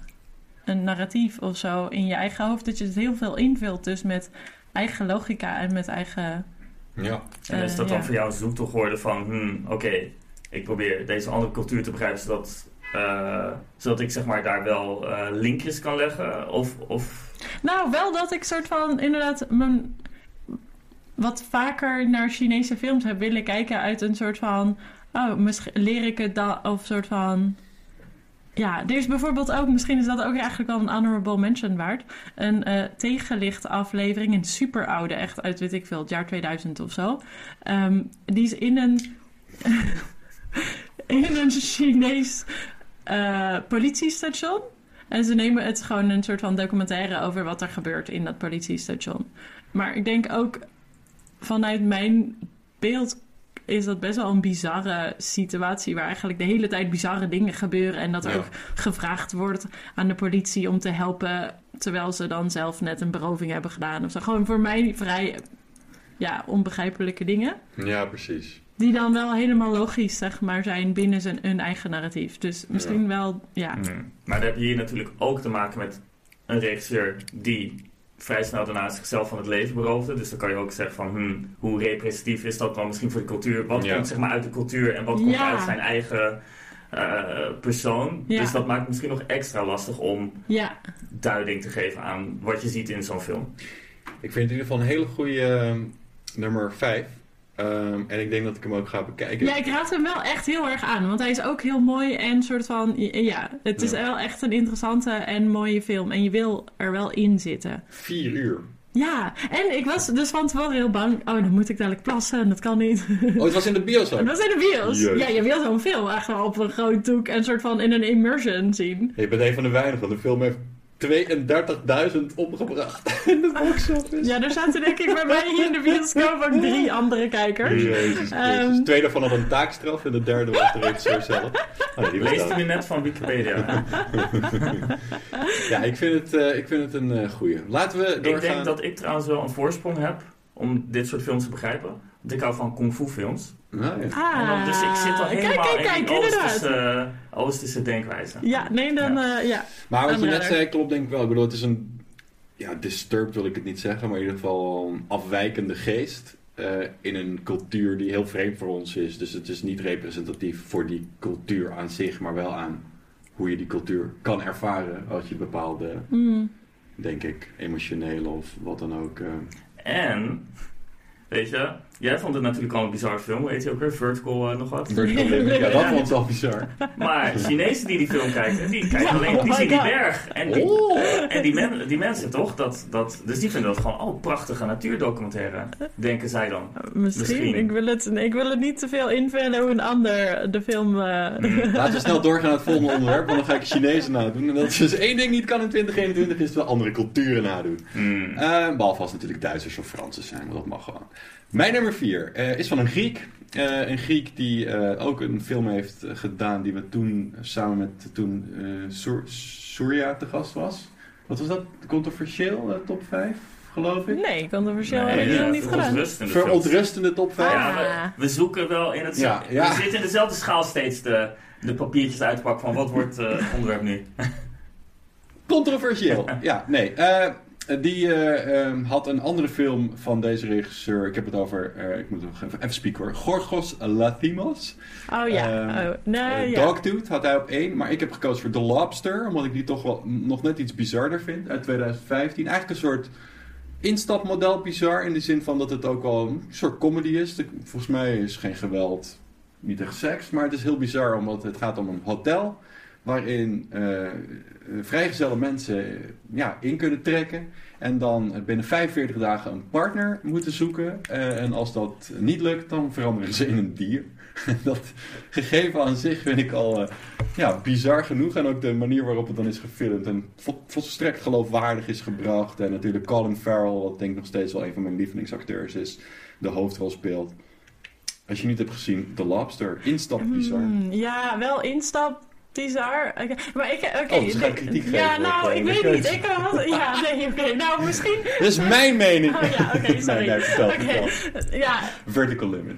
[SPEAKER 2] een narratief of zo in je eigen hoofd. Dat je het heel veel invult dus met eigen logica en met eigen...
[SPEAKER 1] Ja.
[SPEAKER 3] En is
[SPEAKER 2] Eh,
[SPEAKER 3] dat dan
[SPEAKER 2] ja.
[SPEAKER 3] voor jou een zoektocht geworden van, hmm, oké, ik probeer deze andere cultuur te begrijpen zodat, eh, zodat ik zeg maar daar wel eh, linkjes kan leggen? Of, of
[SPEAKER 2] Nou, wel dat ik soort van inderdaad mijn wat vaker naar Chinese films heb willen kijken uit een soort van... Oh, misschien leer ik het dan... Of soort van... Ja, er is bijvoorbeeld ook... Misschien is dat ook eigenlijk wel een honorable mention waard. Een eh tegenlicht aflevering. Een super oude, echt uit weet ik veel, het jaar 2000 of zo. Ehm, die is in een... in een Chinees eh, politiestation. En ze nemen het gewoon een soort van documentaire over wat er gebeurt in dat politiestation. Maar ik denk ook vanuit mijn beeld is dat best wel een bizarre situatie waar eigenlijk de hele tijd bizarre dingen gebeuren en dat er
[SPEAKER 1] Ja.
[SPEAKER 2] ook gevraagd wordt aan de politie om te helpen terwijl ze dan zelf net een beroving hebben gedaan of zo. Gewoon voor mij vrij ja, onbegrijpelijke dingen.
[SPEAKER 1] ja, precies.
[SPEAKER 2] Die dan wel helemaal logisch, zeg maar, zijn binnen zijn, hun eigen narratief. Dus misschien wel, ja.
[SPEAKER 3] Hmm. Maar dan heb je hier natuurlijk ook te maken met een regisseur die vrij snel daarna zichzelf van het leven beroofde. Dus dan kan je ook zeggen van, hmm, hoe representatief is dat dan misschien voor de cultuur? Wat
[SPEAKER 1] Ja.
[SPEAKER 3] komt zeg maar uit de cultuur en wat komt
[SPEAKER 2] Ja.
[SPEAKER 3] uit zijn eigen eh, persoon?
[SPEAKER 2] Ja.
[SPEAKER 3] Dus dat maakt het misschien nog extra lastig om
[SPEAKER 2] Ja,
[SPEAKER 3] duiding te geven aan wat je ziet in zo'n film.
[SPEAKER 1] Ik vind het in ieder geval een hele goede ehm, nummer 5. En ik denk dat ik hem ook ga bekijken.
[SPEAKER 2] ja, ik raad hem wel echt heel erg aan. Want hij is ook heel mooi en soort van... Ja, het is
[SPEAKER 1] Ja.
[SPEAKER 2] wel echt een interessante en mooie film. En je wil er wel in zitten.
[SPEAKER 1] Vier uur.
[SPEAKER 2] Ja, en ik was dus van tevoren heel bang. Oh, dan moet ik dadelijk plassen en dat kan niet.
[SPEAKER 1] Oh, het was in de bios ook.
[SPEAKER 2] dat zijn de bios. Ja, je wil zo'n film echt wel op een groot doek en soort van in een immersion zien.
[SPEAKER 1] Je bent een van de weinigen. De film heeft 32.000 opgebracht in de box office.
[SPEAKER 2] Ja, er zaten denk ik bij mij hier in de bioscoop ook drie andere kijkers.
[SPEAKER 1] Jezus Christus.
[SPEAKER 2] Ehm.
[SPEAKER 1] Twee daarvan had een taakstraf en de derde was de regisseur zelf. Oh, die
[SPEAKER 3] u nu net van Wikipedia?
[SPEAKER 1] Ja, ik vind het, eh, ik vind het een eh goeie. Laten we doorgaan.
[SPEAKER 3] ik denk dat ik trouwens wel een voorsprong heb om dit soort films te begrijpen. Want ik hou van kung fu films.
[SPEAKER 1] Ja.
[SPEAKER 2] Ah,
[SPEAKER 3] dan- dus ik zit al
[SPEAKER 2] kijk,
[SPEAKER 3] helemaal
[SPEAKER 2] kijk,
[SPEAKER 3] in
[SPEAKER 2] kijk,
[SPEAKER 3] die
[SPEAKER 2] inderdaad.
[SPEAKER 3] Oosterse, Oosterse denkwijze.
[SPEAKER 2] Ja, nee, dan eh, ja.
[SPEAKER 1] Maar wat je net zei klopt denk ik wel. Ik bedoel, het is een... Ja, disturbed wil ik het niet zeggen, maar in ieder geval een afwijkende geest. eh, in een cultuur die heel vreemd voor ons is. Dus het is niet representatief voor die cultuur aan zich, maar wel aan hoe je die cultuur kan ervaren als je bepaalde,
[SPEAKER 2] Mm.
[SPEAKER 1] denk ik, emotionele of wat dan ook. eh,
[SPEAKER 3] En, weet je, jij vond het natuurlijk al een bizarre film, weet je ook weer, Vertical eh, nog wat.
[SPEAKER 1] vertical limit. Ja, dat vond ik al bizar.
[SPEAKER 3] Maar Chinezen die die film kijken, die kijken
[SPEAKER 2] Ja,
[SPEAKER 3] alleen,
[SPEAKER 2] oh
[SPEAKER 3] die zien die berg. En die,
[SPEAKER 1] Oh.
[SPEAKER 3] en die, men- die mensen toch, dat, dat, dus die vinden dat gewoon, oh, prachtige natuurdocumentaire, denken zij dan.
[SPEAKER 2] Misschien.
[SPEAKER 3] Misschien.
[SPEAKER 2] Ik, wil het, ik wil het niet te veel invullen hoe een ander de film... eh,
[SPEAKER 1] Laten we snel doorgaan naar het volgende onderwerp, want dan ga ik Chinezen nadoen. En dat is dus één ding niet kan in 2021, is het wel andere culturen nadoen.
[SPEAKER 3] Hmm.
[SPEAKER 1] Eh, behalve als het natuurlijk Duitsers of Fransen zijn, maar dat mag gewoon. Mijn nummer 4 is van een Griek. Eh, een Griek die eh, ook een film heeft eh, gedaan die we toen eh, samen met toen eh Sur- Surya te gast was. Wat was dat? Controversieel, eh, top 5, geloof ik?
[SPEAKER 2] Nee, controversieel
[SPEAKER 3] Nee,
[SPEAKER 2] heb ik
[SPEAKER 3] ja,
[SPEAKER 2] nog niet gedaan.
[SPEAKER 3] verontrustende
[SPEAKER 1] top 5.
[SPEAKER 3] Ja, we, we zoeken wel in het...
[SPEAKER 1] Ja, ja.
[SPEAKER 3] We zitten in dezelfde schaal steeds de, de papiertjes uit te pakken van wat wordt eh, het onderwerp nu.
[SPEAKER 1] Controversieel. ja, nee. eh, die eh, ehm, had een andere film van deze regisseur. Ik heb het over, eh, ik moet nog even, even spieken hoor. Gorgos Lathimos.
[SPEAKER 2] Oh ja.
[SPEAKER 1] Ehm,
[SPEAKER 2] oh, nee,
[SPEAKER 1] Eh,
[SPEAKER 2] ja.
[SPEAKER 1] Dogtooth had hij op één, maar ik heb gekozen voor The Lobster, omdat ik die toch wel nog net iets bizarder vind uit 2015. Eigenlijk een soort instapmodel bizar, in de zin van dat het ook wel een soort comedy is. Volgens mij is geen geweld, niet echt seks, maar het is heel bizar, omdat het gaat om een hotel waarin eh, vrijgezelle mensen ja, in kunnen trekken. En dan binnen 45 dagen een partner moeten zoeken. Eh, en als dat niet lukt, dan veranderen ze in een dier. dat gegeven aan zich vind ik al eh, ja, bizar genoeg. En ook de manier waarop het dan is gefilmd. En vol- volstrekt geloofwaardig is gebracht. En natuurlijk Colin Farrell, wat denk ik nog steeds wel een van mijn lievelingsacteurs is, de hoofdrol speelt. Als je niet hebt gezien, The Lobster, instap bizar.
[SPEAKER 2] Hmm, ja, wel instap. Bizar. Oké, Maar ik, oké.
[SPEAKER 1] Oh, kritiek
[SPEAKER 2] Ja,
[SPEAKER 1] geven
[SPEAKER 2] nou,
[SPEAKER 1] eh,
[SPEAKER 2] ik weet niet. Ik had, ja, nee, oké. Nou, misschien.
[SPEAKER 1] Dat is mijn mening.
[SPEAKER 2] Oh ja, oké, sorry.
[SPEAKER 1] Nee, nee, vertel,
[SPEAKER 2] Oké,
[SPEAKER 1] vertel.
[SPEAKER 2] Ja,
[SPEAKER 1] Vertical limit.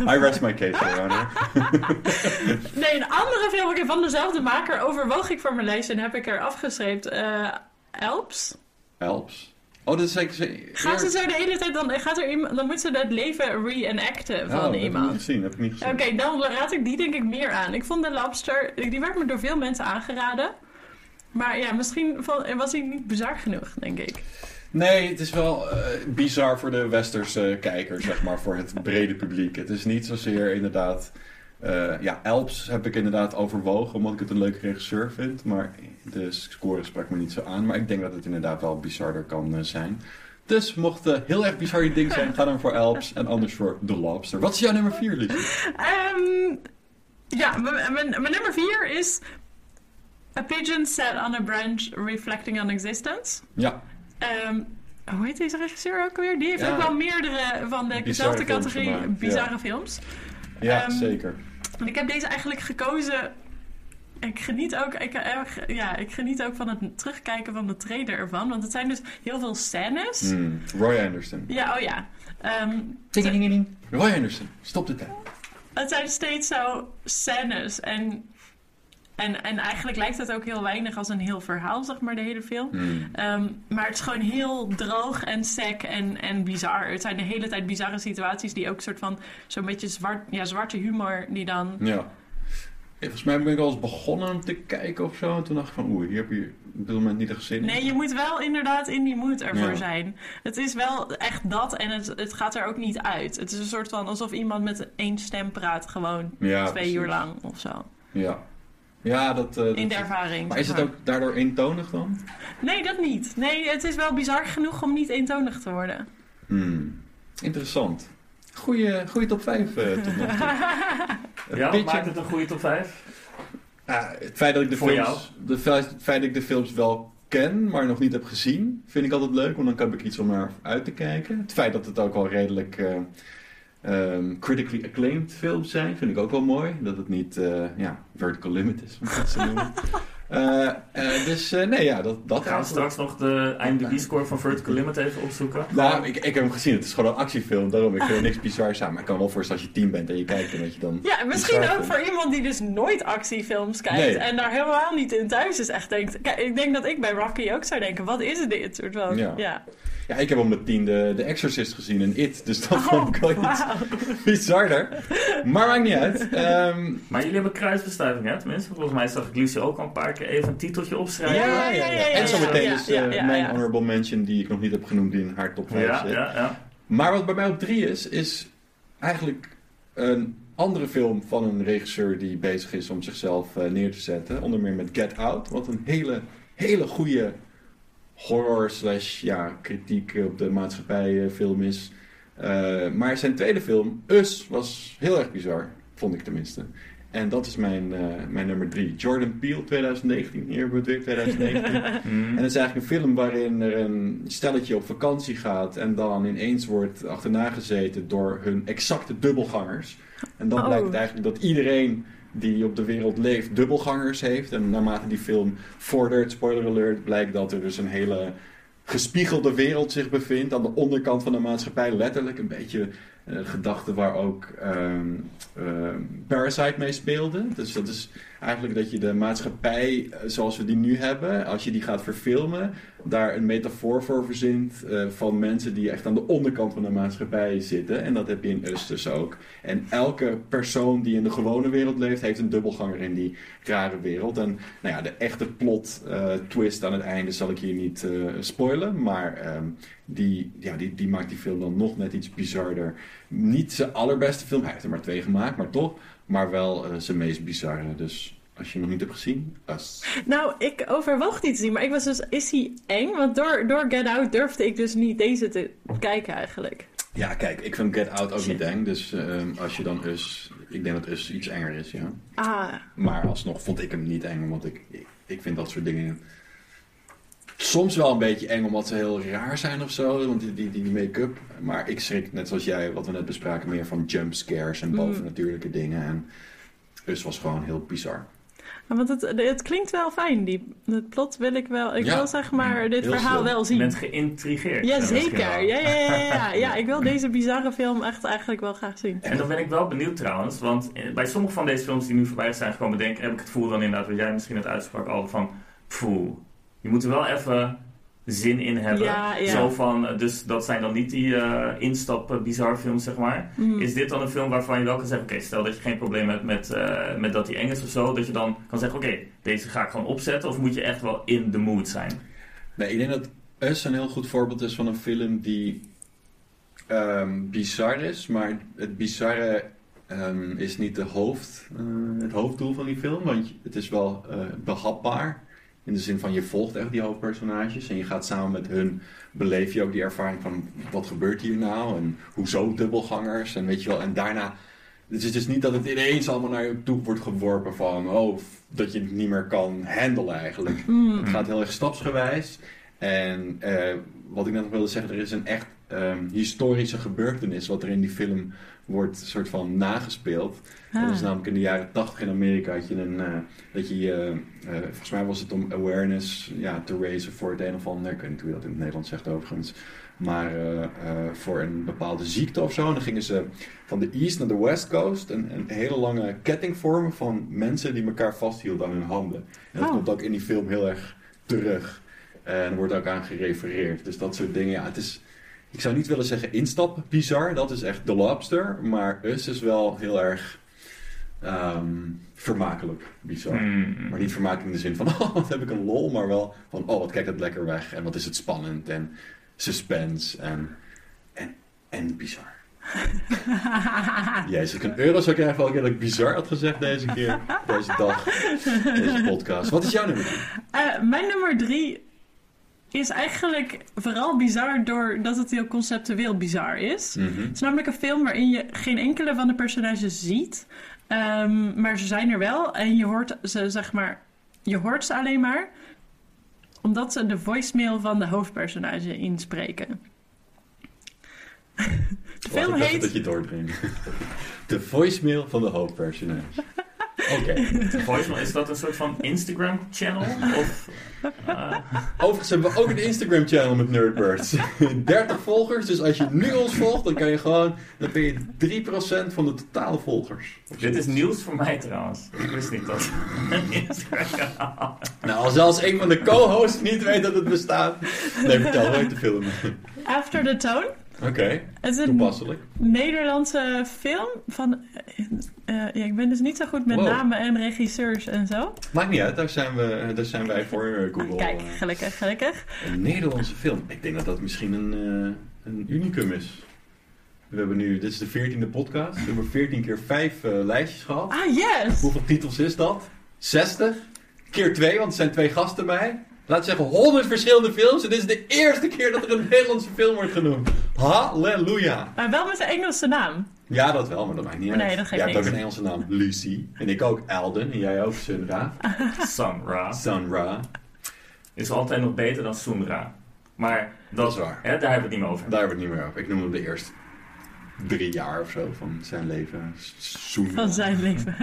[SPEAKER 1] I rest my case, Your Honor.
[SPEAKER 2] nee, een andere film van dezelfde maker overwoog ik voor mijn lijst en heb ik er afgeschreven. Eh Elps.
[SPEAKER 1] Helps. Oh, dat is.
[SPEAKER 2] Gaat ze zo de hele tijd, dan, gaat er iemand, dan moet ze het leven reenacten
[SPEAKER 1] Oh,
[SPEAKER 2] van
[SPEAKER 1] dat heb ik niet
[SPEAKER 2] iemand.
[SPEAKER 1] gezien, dat heb ik niet gezien.
[SPEAKER 2] Oké, dan raad ik die denk ik meer aan. Ik vond de Lobster, die werd me door veel mensen aangeraden. Maar ja, misschien was hij niet bizar genoeg, denk ik.
[SPEAKER 1] Nee, het is wel eh, bizar voor de westerse kijker, zeg maar, voor het brede publiek. Het is niet zozeer inderdaad... eh, ja, Elps heb ik inderdaad overwogen, omdat ik het een leuke regisseur vind. Maar de score sprak me niet zo aan. Maar ik denk dat het inderdaad wel bizarder kan eh, zijn. Dus mocht het heel erg bizar je ding zijn, ga dan voor Elps en anders voor The Lobster. Wat is jouw nummer 4, Liesje?
[SPEAKER 2] Ehm, ja, mijn, nummer vier is... A pigeon sat on a branch reflecting on existence.
[SPEAKER 1] Ja,
[SPEAKER 2] Ehm, hoe heet deze regisseur ook weer? Die heeft
[SPEAKER 1] Ja.
[SPEAKER 2] ook wel meerdere van dezelfde categorie bizarre films.
[SPEAKER 1] ja
[SPEAKER 2] Ehm,
[SPEAKER 1] zeker.
[SPEAKER 2] En ik heb deze eigenlijk gekozen. Ik geniet, ook, ik, erg- ja, ik geniet ook van het terugkijken van de trailer ervan. Want het zijn dus heel veel scènes.
[SPEAKER 1] Hmm, Roy Anderson.
[SPEAKER 2] Ja, oh ja. Ehm,
[SPEAKER 1] Roy Anderson, stop de tijd.
[SPEAKER 2] het zijn steeds zo scènes. En En, en eigenlijk lijkt het ook heel weinig als een heel verhaal, zeg maar, de hele film.
[SPEAKER 1] Hmm.
[SPEAKER 2] Ehm, maar het is gewoon heel droog en sec en, en bizar. Het zijn de hele tijd bizarre situaties die ook soort van zo'n beetje zwart, ja, zwarte humor die dan...
[SPEAKER 1] Ja. Volgens mij ben ik al eens begonnen om te kijken of zo. En toen dacht ik van, oeh, hier heb je op dit moment niet echt zin in.
[SPEAKER 2] Nee, je moet wel inderdaad in die mood ervoor
[SPEAKER 1] Ja.
[SPEAKER 2] zijn. Het is wel echt dat en het, het gaat er ook niet uit. Het is een soort van alsof iemand met één stem praat, gewoon
[SPEAKER 1] Ja,
[SPEAKER 2] twee
[SPEAKER 1] precies.
[SPEAKER 2] uur lang of zo.
[SPEAKER 1] Ja. Ja, dat... eh,
[SPEAKER 2] In de ervaring.
[SPEAKER 1] Maar is het ook daardoor eentonig dan?
[SPEAKER 2] Nee, dat niet. Nee, het is wel bizar genoeg om niet eentonig te worden.
[SPEAKER 1] Hmm. Interessant. Goeie, goeie top 5 eh tot nog toe.
[SPEAKER 3] Ja, maakt het een goede top 5?
[SPEAKER 1] Ah, het feit dat ik de
[SPEAKER 3] Voor
[SPEAKER 1] films, de het feit dat ik de films wel ken, maar nog niet heb gezien, vind ik altijd leuk, want dan heb ik iets om naar uit te kijken. Het feit dat het ook al redelijk eh, ehm, critically acclaimed films zijn, vind ik ook wel mooi. Dat het niet eh, ja, vertical limit is, om het zo te noemen. Eh, eh, dus eh, nee, ja, dat, dat
[SPEAKER 3] Gaan we straks nog de IMDb-score van Vertical Limit even opzoeken?
[SPEAKER 1] Nou, ik, ik heb hem gezien. Het is gewoon een actiefilm. Daarom, ik vind er niks bizars aan. Maar ik kan wel voorstellen als je tien bent en je kijkt en dat je dan...
[SPEAKER 2] Ja, misschien
[SPEAKER 1] bizar
[SPEAKER 2] ook
[SPEAKER 1] vindt.
[SPEAKER 2] voor iemand die dus nooit actiefilms kijkt
[SPEAKER 1] Nee.
[SPEAKER 2] en daar helemaal niet in thuis is. Echt denkt, kijk, ik denk dat ik bij Rocky ook zou denken, wat is dit? Soort van,
[SPEAKER 1] Ja.
[SPEAKER 2] ja.
[SPEAKER 1] Ja, ik heb om de tien de, de Exorcist gezien en It. Dus dat
[SPEAKER 2] Oh,
[SPEAKER 1] vond ik wel iets
[SPEAKER 2] wauw.
[SPEAKER 1] bizarder. Maar maakt niet uit. Ehm,
[SPEAKER 3] Maar jullie hebben kruisbestuiving, hè? Tenminste, volgens mij zag ik Lucie ook al een paar keer even een titeltje opschrijven.
[SPEAKER 1] ja, ja, ja, En zo meteen is
[SPEAKER 2] ja,
[SPEAKER 1] eh,
[SPEAKER 2] ja,
[SPEAKER 1] mijn honorable mention die ik nog niet heb genoemd die in haar top 5
[SPEAKER 3] ja,
[SPEAKER 1] zit.
[SPEAKER 3] ja, ja.
[SPEAKER 1] Maar wat bij mij op drie is, is eigenlijk een andere film van een regisseur die bezig is om zichzelf eh, neer te zetten. Onder meer met Get Out, wat een hele, hele goede horror slash ja, kritiek op de maatschappij eh, film is. Eh, maar zijn tweede film, Us, was heel erg bizar, vond ik tenminste. En dat is mijn, eh, mijn nummer drie. Jordan Peele 2019, hier hebben we het weer 2019.
[SPEAKER 3] Mm.
[SPEAKER 1] En het is eigenlijk een film waarin er een stelletje op vakantie gaat en dan ineens wordt achterna gezeten door hun exacte dubbelgangers. En dan
[SPEAKER 2] Oh.
[SPEAKER 1] blijkt het eigenlijk dat iedereen die op de wereld leeft dubbelgangers heeft. En naarmate die film vordert, spoiler alert, blijkt dat er dus een hele gespiegelde wereld zich bevindt aan de onderkant van de maatschappij. Letterlijk een beetje een gedachte waar ook ehm, ehm, Parasite mee speelde. Dus dat is eigenlijk dat je de maatschappij eh, zoals we die nu hebben, als je die gaat verfilmen, daar een metafoor voor verzint eh, van mensen die echt aan de onderkant van de maatschappij zitten. En dat heb je in Us ook. En elke persoon die in de gewone wereld leeft, heeft een dubbelganger in die rare wereld. En nou ja, de echte plot eh, twist aan het einde zal ik hier niet spoilen, maar ehm, die, ja, die, die maakt die film dan nog net iets bizarder. Niet zijn allerbeste film, hij heeft er maar twee gemaakt, maar toch. Maar wel eh, zijn meest bizarre. Dus als je hem nog niet hebt gezien, Us.
[SPEAKER 2] Nou, ik overwoog die te zien, maar ik was dus, is hij eng? Want door, door Get Out durfde ik dus niet deze te kijken eigenlijk.
[SPEAKER 1] Ja, kijk, ik vind Get Out ook
[SPEAKER 2] Shit.
[SPEAKER 1] niet eng. Dus ehm, als je dan Us... Ik denk dat Us iets enger is, ja.
[SPEAKER 2] Ah,
[SPEAKER 1] Maar alsnog vond ik hem niet eng, want ik, ik vind dat soort dingen... Soms wel een beetje eng omdat ze heel raar zijn of zo, want die, die, die make-up. Maar ik schrik, net zoals jij, wat we net bespraken, meer van jump scares en
[SPEAKER 2] Mm.
[SPEAKER 1] bovennatuurlijke dingen. En Us was gewoon heel bizar.
[SPEAKER 2] want het, het klinkt wel fijn, die, het plot wil ik wel, ik
[SPEAKER 1] Ja.
[SPEAKER 2] wil zeg maar dit
[SPEAKER 1] Heel
[SPEAKER 2] verhaal
[SPEAKER 1] slim.
[SPEAKER 2] wel
[SPEAKER 3] Je
[SPEAKER 2] zien.
[SPEAKER 3] bent geïntrigeerd.
[SPEAKER 2] Ja, zeker. Ja, ja, ja, ja, ja. ja, ik wil deze bizarre film echt eigenlijk wel graag zien.
[SPEAKER 3] En dan ben ik wel benieuwd trouwens, want bij sommige van deze films die nu voorbij zijn gekomen, denk, heb ik het gevoel dan inderdaad, wat jij misschien het uitsprak al van, poeh, je moet er wel even zin in hebben.
[SPEAKER 2] Ja, ja.
[SPEAKER 3] Zo van, eh, dus dat zijn dan niet die eh instap eh, bizar films, zeg maar.
[SPEAKER 2] Mm.
[SPEAKER 3] Is dit dan een film waarvan je wel kan zeggen, oké, stel dat je geen probleem hebt met, eh, met dat die eng is of zo, dat je dan kan zeggen, oké, deze ga ik gewoon opzetten, of moet je echt wel in de mood zijn?
[SPEAKER 1] Nee, ik denk dat Us een heel goed voorbeeld is van een film die ehm, bizar is, maar het bizarre ehm, is niet de hoofd, eh, het hoofddoel van die film, want het is wel eh, behapbaar. In de zin van je volgt echt die hoofdpersonages en je gaat samen met hun beleef je ook die ervaring van wat gebeurt hier nou en hoezo dubbelgangers en weet je wel. En daarna, het is dus niet dat het ineens allemaal naar je toe wordt geworpen van oh, dat je het niet meer kan handelen eigenlijk.
[SPEAKER 2] Mm.
[SPEAKER 1] Het gaat heel erg stapsgewijs. En eh, wat ik net nog wilde zeggen, er is een echt ehm, historische gebeurtenis wat er in die film wordt soort van nagespeeld.
[SPEAKER 2] Ah.
[SPEAKER 1] Dat is namelijk in de jaren 80 in Amerika had je een, eh, dat je, eh, eh, volgens mij was het om awareness ja, te raisen voor het een of ander, ik weet niet hoe je dat in het Nederlands zegt overigens, maar voor een bepaalde ziekte of zo. En dan gingen ze van de east naar de west coast een, een hele lange ketting vormen van mensen die elkaar vasthielden aan hun handen. En dat
[SPEAKER 2] Oh.
[SPEAKER 1] komt ook in die film heel erg terug. En er wordt ook aan gerefereerd. Dus dat soort dingen, ja, het is... Ik zou niet willen zeggen instap bizar, dat is echt The Lobster. Maar Us is wel heel erg ehm, vermakelijk bizar.
[SPEAKER 3] Hmm.
[SPEAKER 1] Maar niet vermakelijk in de zin van, oh, wat heb ik een lol. Maar wel van, oh, wat kijkt het lekker weg. En wat is het spannend. En suspense. En, en, en bizar. Jezus, ik een euro zou krijgen voor dat ik bizar had gezegd deze keer. Deze dag. Deze podcast. Wat is jouw nummer?
[SPEAKER 2] Eh, mijn nummer drie is eigenlijk vooral bizar doordat het heel conceptueel bizar is.
[SPEAKER 1] Mhm.
[SPEAKER 2] Het is namelijk een film waarin je geen enkele van de personages ziet. Ehm, maar ze zijn er wel en je hoort ze, zeg maar, je hoort ze alleen maar omdat ze de voicemail van de hoofdpersonage inspreken. De film
[SPEAKER 1] ik dacht
[SPEAKER 2] heet
[SPEAKER 1] dat je doordringt. De voicemail van de hoofdpersonage. Oké.
[SPEAKER 3] Voicemail, is dat een soort van Instagram-channel? Of, eh,
[SPEAKER 1] Overigens hebben we ook een Instagram channel met Nerdbirds. 30 volgers, dus als je nu ons volgt, dan kan je gewoon, dan ben je 3% van de totale volgers.
[SPEAKER 3] Dit is nieuws voor mij trouwens. Ik wist niet dat een Instagram-kanaal...
[SPEAKER 1] Nou, als zelfs een van de co-hosts niet weet dat het bestaat. Nee, vertel, hoe heet de film?
[SPEAKER 2] After the Tone.
[SPEAKER 1] Oké,
[SPEAKER 2] een
[SPEAKER 1] toepasselijk.
[SPEAKER 2] Nederlandse film van... eh, eh, ja, ik ben dus niet zo goed met
[SPEAKER 1] Wow.
[SPEAKER 2] namen en regisseurs en zo.
[SPEAKER 1] Maakt niet uit, daar zijn, we, daar zijn wij voor eh, Google.
[SPEAKER 2] Kijk,
[SPEAKER 1] eh,
[SPEAKER 2] gelukkig, gelukkig.
[SPEAKER 1] Een Nederlandse film. Ik denk dat dat misschien een, eh, een unicum is. We hebben nu, dit is de 14e podcast. We hebben 14 keer 5 eh, lijstjes gehad.
[SPEAKER 2] Ah, yes!
[SPEAKER 1] Hoeveel titels is dat? 60? Keer 2, want er zijn twee gasten bij. Laten we zeggen 100 verschillende films. En dit is de eerste keer dat er een Nederlandse film wordt genoemd. Halleluja.
[SPEAKER 2] Maar wel met een Engelse naam.
[SPEAKER 1] Ja, dat wel, maar dat maakt niet uit.
[SPEAKER 2] Nee, dat geeft
[SPEAKER 1] Jij hebt ook een Engelse naam, Lucy. En ik ook, Alden. En jij ook, Sunra.
[SPEAKER 3] Sunra.
[SPEAKER 1] Sunra.
[SPEAKER 3] Is altijd nog beter dan Sunra. Maar dat,
[SPEAKER 1] Dat is waar.
[SPEAKER 3] Hè, daar hebben we het niet meer over.
[SPEAKER 1] Daar hebben we het niet meer over. Ik noem hem de eerste drie jaar of zo van zijn leven. Sunra.
[SPEAKER 2] Van zijn leven.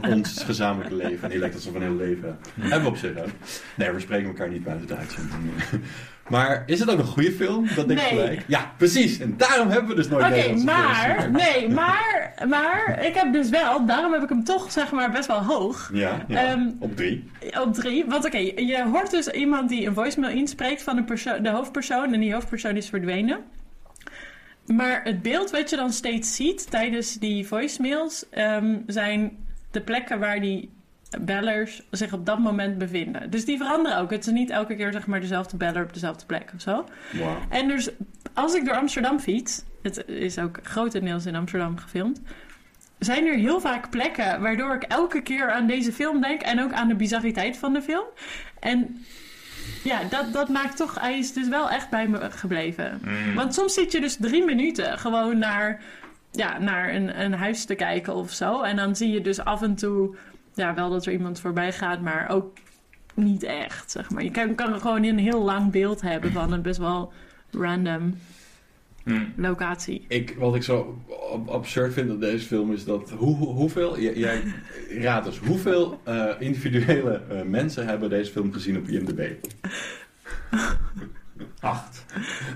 [SPEAKER 1] Van, ons gezamenlijke leven. En die lijkt alsof we een heel leven hebben we op zich ook. Nee, we spreken elkaar niet buiten de uitzending. Maar is het ook een goede film? Dat denk ik
[SPEAKER 2] Nee.
[SPEAKER 1] gelijk. Ja, precies. En daarom hebben we dus nooit
[SPEAKER 2] Oké, maar,
[SPEAKER 1] films.
[SPEAKER 2] nee, maar, maar ik heb dus wel, daarom heb ik hem toch zeg maar best wel hoog.
[SPEAKER 1] Ja, ja.
[SPEAKER 2] Ehm,
[SPEAKER 1] op drie.
[SPEAKER 2] Op drie. Want oké, je hoort dus iemand die een voicemail inspreekt van een de hoofdpersoon en die hoofdpersoon is verdwenen. Maar het beeld wat je dan steeds ziet tijdens die voicemails ehm, zijn de plekken waar die bellers zich op dat moment bevinden. Dus die veranderen ook. Het is niet elke keer zeg maar dezelfde beller op dezelfde plek of zo.
[SPEAKER 1] Wauw.
[SPEAKER 2] En dus als ik door Amsterdam fiets, het is ook grotendeels in Amsterdam gefilmd, zijn er heel vaak plekken waardoor ik elke keer aan deze film denk en ook aan de bizarriteit van de film. En ja, dat, dat maakt toch, hij is dus wel echt bij me gebleven.
[SPEAKER 3] Mm.
[SPEAKER 2] Want soms zit je dus drie minuten gewoon naar, ja, naar een, een huis te kijken of zo. En dan zie je dus af en toe, ja, wel dat er iemand voorbij gaat, maar ook niet echt, zeg maar. Je kan, kan gewoon een heel lang beeld hebben van een best wel random
[SPEAKER 3] Mm.
[SPEAKER 2] locatie.
[SPEAKER 1] Ik, wat ik zo ab- absurd vind aan deze film is dat... Hoe, hoe- hoeveel, jij raadt dus, hoeveel eh, individuele eh, mensen hebben deze film gezien op IMDb?
[SPEAKER 3] Acht.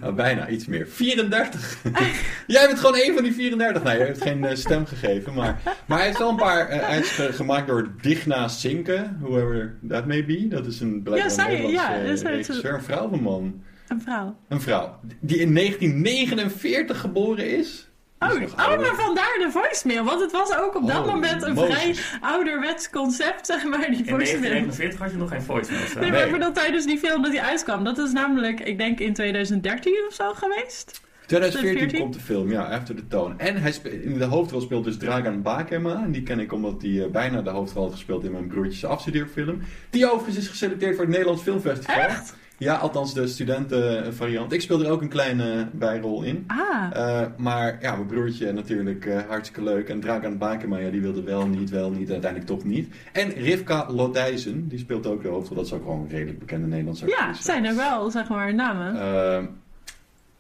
[SPEAKER 1] Nou, bijna, iets meer. 34! Jij bent gewoon één van die 34. Nee, je hebt geen eh, stem gegeven, maar... Maar hij heeft wel een paar... eh, hij is ge- gemaakt door Digna Sinke, whoever that may be. Dat is een blijkbaar
[SPEAKER 2] Ja,
[SPEAKER 1] Nederlandse
[SPEAKER 2] ja,
[SPEAKER 1] eh,
[SPEAKER 2] dat is-
[SPEAKER 1] regisseur. Een vrouw of een man?
[SPEAKER 2] Een vrouw.
[SPEAKER 1] Een vrouw. Die in 1949 geboren is.
[SPEAKER 2] Oh, oh, maar vandaar de voicemail. Want het was ook op dat
[SPEAKER 1] Oh,
[SPEAKER 2] moment een vrij ouderwets concept, zeg maar, die
[SPEAKER 3] In
[SPEAKER 2] voicemail.
[SPEAKER 3] 1949 had je nog geen voicemail staan.
[SPEAKER 2] Nee, maar
[SPEAKER 1] Nee.
[SPEAKER 2] ik bedoel tijdens die film dat hij uitkwam. Dat is namelijk, ik denk in 2013 of zo geweest.
[SPEAKER 1] 2014
[SPEAKER 2] 14?
[SPEAKER 1] komt de film, ja, After the Tone. En hij in de hoofdrol speelt dus Dragan Bakema. En die ken ik omdat hij eh, bijna de hoofdrol had gespeeld in mijn broertjes afstudeerfilm. Die overigens is geselecteerd voor het Nederlands Filmfestival.
[SPEAKER 2] Echt?
[SPEAKER 1] Ja, althans de studentenvariant. Ik speel er ook een kleine bijrol in.
[SPEAKER 2] Ah,
[SPEAKER 1] Eh, maar ja, mijn broertje natuurlijk eh, hartstikke leuk. En Dragan Bakema, ja, die wilde wel niet, wel niet uiteindelijk toch niet. En Rivka Lodijzen, die speelt ook de hoofdrol. Dat is ook gewoon een redelijk bekende Nederlandse
[SPEAKER 2] ja,
[SPEAKER 1] actrice.
[SPEAKER 2] het zijn er wel, zeg maar, namen.
[SPEAKER 1] Ehm,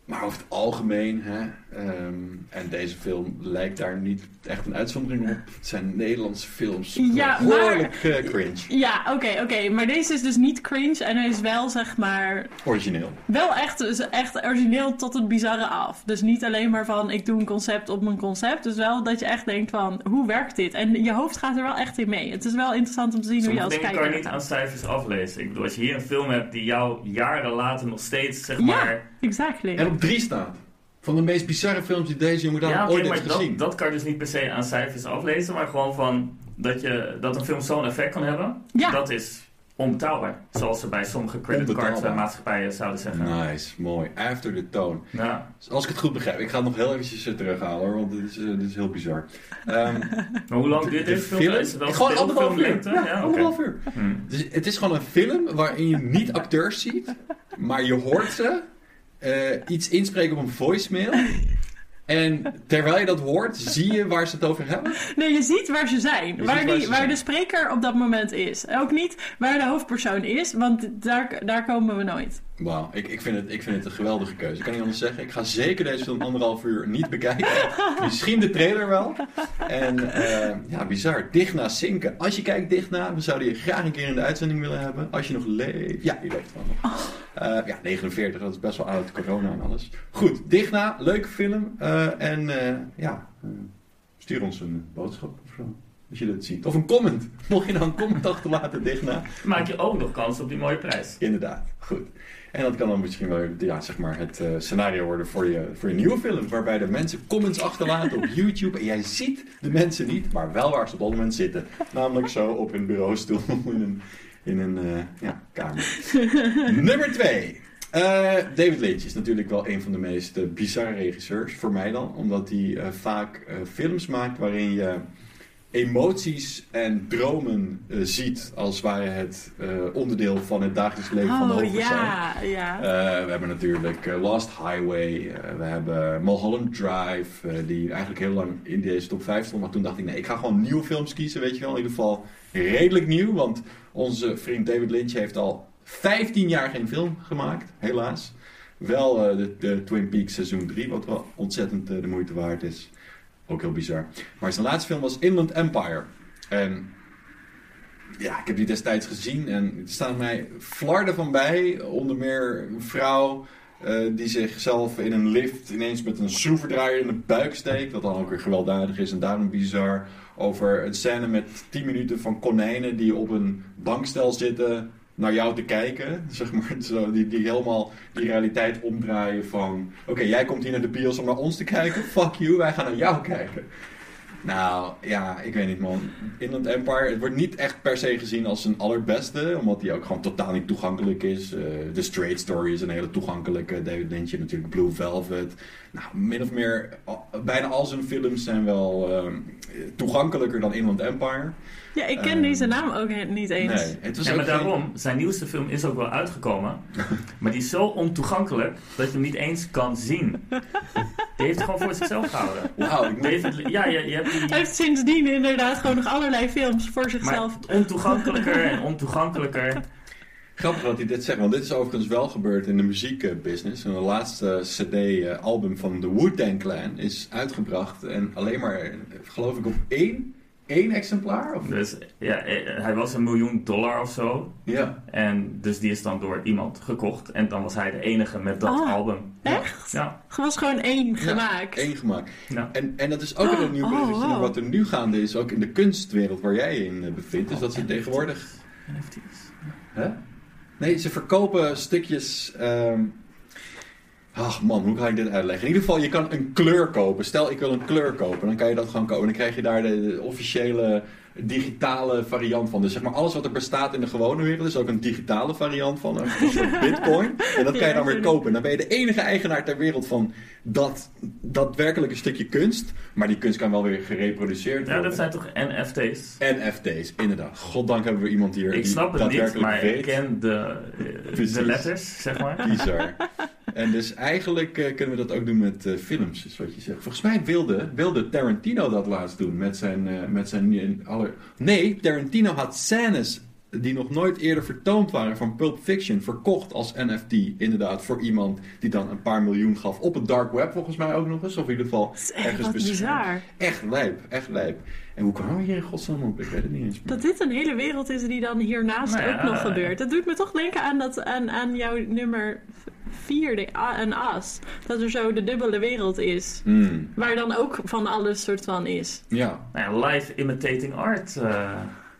[SPEAKER 1] Maar over het algemeen, hè, ehm, en deze film lijkt daar niet echt een uitzondering op. Het zijn Nederlandse films.
[SPEAKER 2] Ja,
[SPEAKER 1] behoorlijk eh, cringe.
[SPEAKER 2] Ja, oké, oké. Maar deze is dus niet cringe en hij is wel, zeg maar,
[SPEAKER 1] Origineel.
[SPEAKER 2] wel echt, dus echt origineel tot het bizarre af. Dus niet alleen maar van, ik doe een concept op mijn concept. Dus wel dat je echt denkt van, hoe werkt dit? En je hoofd gaat er wel echt in mee. Het is wel interessant om te zien hoe je
[SPEAKER 3] Sommige
[SPEAKER 2] als
[SPEAKER 3] dingen
[SPEAKER 2] kijker
[SPEAKER 3] kan je niet
[SPEAKER 2] gaat.
[SPEAKER 3] aan cijfers aflezen. Ik bedoel, als je hier een film hebt die jou jaren later nog steeds, zeg
[SPEAKER 2] Ja.
[SPEAKER 3] maar...
[SPEAKER 2] Exactly.
[SPEAKER 1] En op drie staat. Van de meest bizarre films die deze jongen
[SPEAKER 3] Ja,
[SPEAKER 1] ooit
[SPEAKER 3] maar
[SPEAKER 1] heeft gezien.
[SPEAKER 3] dat, dat kan je dus niet per se aan cijfers aflezen, maar gewoon van dat, je, dat een film zo'n effect kan hebben,
[SPEAKER 2] Ja.
[SPEAKER 3] dat is onbetaalbaar. Zoals ze bij sommige creditcard
[SPEAKER 1] Onbetaalbaar.
[SPEAKER 3] maatschappijen zouden zeggen.
[SPEAKER 1] Nice, mooi. After the tone.
[SPEAKER 3] Ja.
[SPEAKER 1] Dus als ik het goed begrijp, ik ga het nog heel eventjes eh, terughalen hoor, want dit is, eh, dit is heel bizar. Ehm,
[SPEAKER 3] Maar hoe lang duurt deze film?
[SPEAKER 1] film-
[SPEAKER 3] Is het
[SPEAKER 1] Gewoon anderhalf uur. Ja,
[SPEAKER 3] Ja, oké.
[SPEAKER 1] anderhalf uur.
[SPEAKER 3] Hm.
[SPEAKER 1] Dus het is gewoon een film waarin je niet acteurs ziet, maar je hoort ze eh, iets inspreken op een voicemail. En terwijl je dat hoort, zie je waar ze het over hebben.
[SPEAKER 2] Nee, je ziet waar ze zijn. Waar die,
[SPEAKER 1] waar ze
[SPEAKER 2] waar
[SPEAKER 1] zijn.
[SPEAKER 2] de spreker op dat moment is. Ook niet waar de hoofdpersoon is, want daar, daar komen we nooit.
[SPEAKER 1] Wauw, ik, ik, vind het, ik vind het een geweldige keuze. Ik kan niet anders zeggen. Ik ga zeker deze film anderhalf uur niet bekijken. Misschien de trailer wel. En eh, ja, bizar. Digna Zinken. Als je kijkt Digna, we zouden je graag een keer in de uitzending willen hebben. Als je nog leeft. Ja, je leeft gewoon nog. Eh, ja, 49, dat is best wel oud. Corona en alles. Goed, Digna, leuke film. Eh, en eh, ja, stuur ons een boodschap of zo. Als je dat ziet. Of een comment. Mocht je nou een comment achterlaten, Digna.
[SPEAKER 3] Maak je ook nog kans op die mooie prijs.
[SPEAKER 1] Inderdaad, goed. En dat kan dan misschien wel ja, zeg maar het eh, scenario worden voor je, voor je nieuwe film. Waarbij de mensen comments achterlaten op YouTube. En jij ziet de mensen niet, maar wel waar ze op dat moment zitten. Namelijk zo op een bureaustoel in een, in een eh, ja, kamer. Nummer twee. Eh, David Lynch is natuurlijk wel een van de meest bizarre regisseurs, voor mij dan. Omdat hij vaak films maakt waarin je emoties en dromen eh, ziet als ware het eh, onderdeel van het dagelijks leven van de
[SPEAKER 2] Oh
[SPEAKER 1] hoofdpersoon.
[SPEAKER 2] ja, ja.
[SPEAKER 1] Eh, we hebben natuurlijk Lost Highway, we hebben Mulholland Drive, die eigenlijk heel lang in deze top 5 stond. Maar toen dacht ik, nee, ik ga gewoon nieuwe films kiezen, weet je wel. In ieder geval redelijk nieuw, want onze vriend David Lynch heeft al 15 jaar geen film gemaakt, helaas. Wel de, de Twin Peaks seizoen 3, wat wel ontzettend de moeite waard is. Ook heel bizar. Maar zijn laatste film was Inland Empire. En ja, ik heb die destijds gezien en er staan mij flarden van bij. Onder meer een vrouw eh, die zichzelf in een lift ineens met een schroevendraaier in de buik steekt. Wat dan ook weer gewelddadig is en daarom bizar. Over een scène met 10 minuten van konijnen die op een bankstel zitten naar jou te kijken. Zeg maar, zo, die, die helemaal die realiteit omdraaien van... Oké, jij komt hier naar de bios om naar ons te kijken. Fuck you, wij gaan naar jou kijken. Nou, ja, ik weet niet man. Inland Empire, het wordt niet echt per se gezien als zijn allerbeste. Omdat hij ook gewoon totaal niet toegankelijk is. Eh The Straight Story is een hele toegankelijke. David Lynch natuurlijk Blue Velvet. Nou, min of meer, al- bijna al zijn films zijn wel ehm, toegankelijker dan Inland Empire.
[SPEAKER 2] Ja, ik ken
[SPEAKER 1] Ehm,
[SPEAKER 2] deze naam ook niet eens.
[SPEAKER 1] Nee, het was
[SPEAKER 3] maar
[SPEAKER 1] geen-
[SPEAKER 3] daarom, zijn nieuwste film is ook wel uitgekomen. maar die is zo ontoegankelijk dat je hem niet eens kan zien. Die heeft het gewoon voor zichzelf gehouden.
[SPEAKER 1] Wauw, ik moet-
[SPEAKER 3] David, ja, je, je hebt die...
[SPEAKER 2] Hij heeft sindsdien inderdaad gewoon nog allerlei films voor
[SPEAKER 3] Maar
[SPEAKER 2] zichzelf.
[SPEAKER 3] ontoegankelijker en ontoegankelijker.
[SPEAKER 1] Grappig dat hij dit zegt, want dit is overigens wel gebeurd in de muziekbusiness. En de laatste CD-album van de Wu-Tang Clan is uitgebracht. En alleen maar, eh, geloof ik, op één, één exemplaar? Of?
[SPEAKER 3] Dus ja, eh, hij was een miljoen dollar of zo.
[SPEAKER 1] Ja.
[SPEAKER 3] En dus die is dan door iemand gekocht. En dan was hij de enige met dat
[SPEAKER 2] Ah.
[SPEAKER 3] album.
[SPEAKER 2] Echt?
[SPEAKER 3] Ja,
[SPEAKER 2] Er was gewoon één gemaakt.
[SPEAKER 1] Één gemaakt.
[SPEAKER 3] ja.
[SPEAKER 1] En, en dat is ook weer een nieuw
[SPEAKER 2] Oh,
[SPEAKER 1] bruggetje naar
[SPEAKER 2] wow.
[SPEAKER 1] wat er nu gaande is, ook in de kunstwereld waar jij in eh, bevindt. Dus dat ze tegenwoordig...
[SPEAKER 3] NFT's.
[SPEAKER 1] Hè? Nee, ze verkopen stukjes. ehm, Ach man, hoe ga ik dit uitleggen? In ieder geval, je kan een kleur kopen. Stel, ik wil een kleur kopen. Dan kan je dat gewoon kopen. Dan krijg je daar de, de officiële digitale variant van. Dus zeg maar, alles wat er bestaat in de gewone wereld is ook een digitale variant van. Een soort bitcoin. En dat kan je dan weer kopen. En dan ben je de enige eigenaar ter wereld van dat daadwerkelijke stukje kunst. Maar die kunst kan wel weer gereproduceerd worden.
[SPEAKER 3] Ja, dat zijn toch NFT's?
[SPEAKER 1] NFT's, inderdaad. Goddank hebben we iemand hier
[SPEAKER 3] Ik
[SPEAKER 1] die
[SPEAKER 3] snap het niet, maar
[SPEAKER 1] weet.
[SPEAKER 3] ik ken de, eh,
[SPEAKER 1] Precies.
[SPEAKER 3] de letters, zeg maar.
[SPEAKER 1] Bizar. En dus eigenlijk eh, kunnen we dat ook doen met eh, films, is wat je zegt. Volgens mij wilde, wilde Tarantino dat laatst doen met zijn... eh, met zijn aller... Nee, Tarantino had scènes die nog nooit eerder vertoond waren van Pulp Fiction verkocht als NFT. Inderdaad, voor iemand die dan een paar miljoen gaf op het dark web volgens mij ook nog eens. Of in ieder geval
[SPEAKER 2] echt
[SPEAKER 1] ergens
[SPEAKER 2] wat
[SPEAKER 1] beschermd.
[SPEAKER 2] bizar.
[SPEAKER 1] Echt lijp, echt lijp. En hoe kwamen we hier in godsnaam op? Ik weet het niet eens meer.
[SPEAKER 2] Dat dit een hele wereld is die dan hiernaast
[SPEAKER 3] Nou
[SPEAKER 2] ook nog gebeurt. Dat doet me toch denken aan, dat, aan, aan jouw nummer 4, de A- een as. Dat er zo de dubbele wereld is.
[SPEAKER 1] Hmm,
[SPEAKER 2] Waar dan ook van alles soort van is.
[SPEAKER 1] ja,
[SPEAKER 3] Nou ja, live imitating art eh,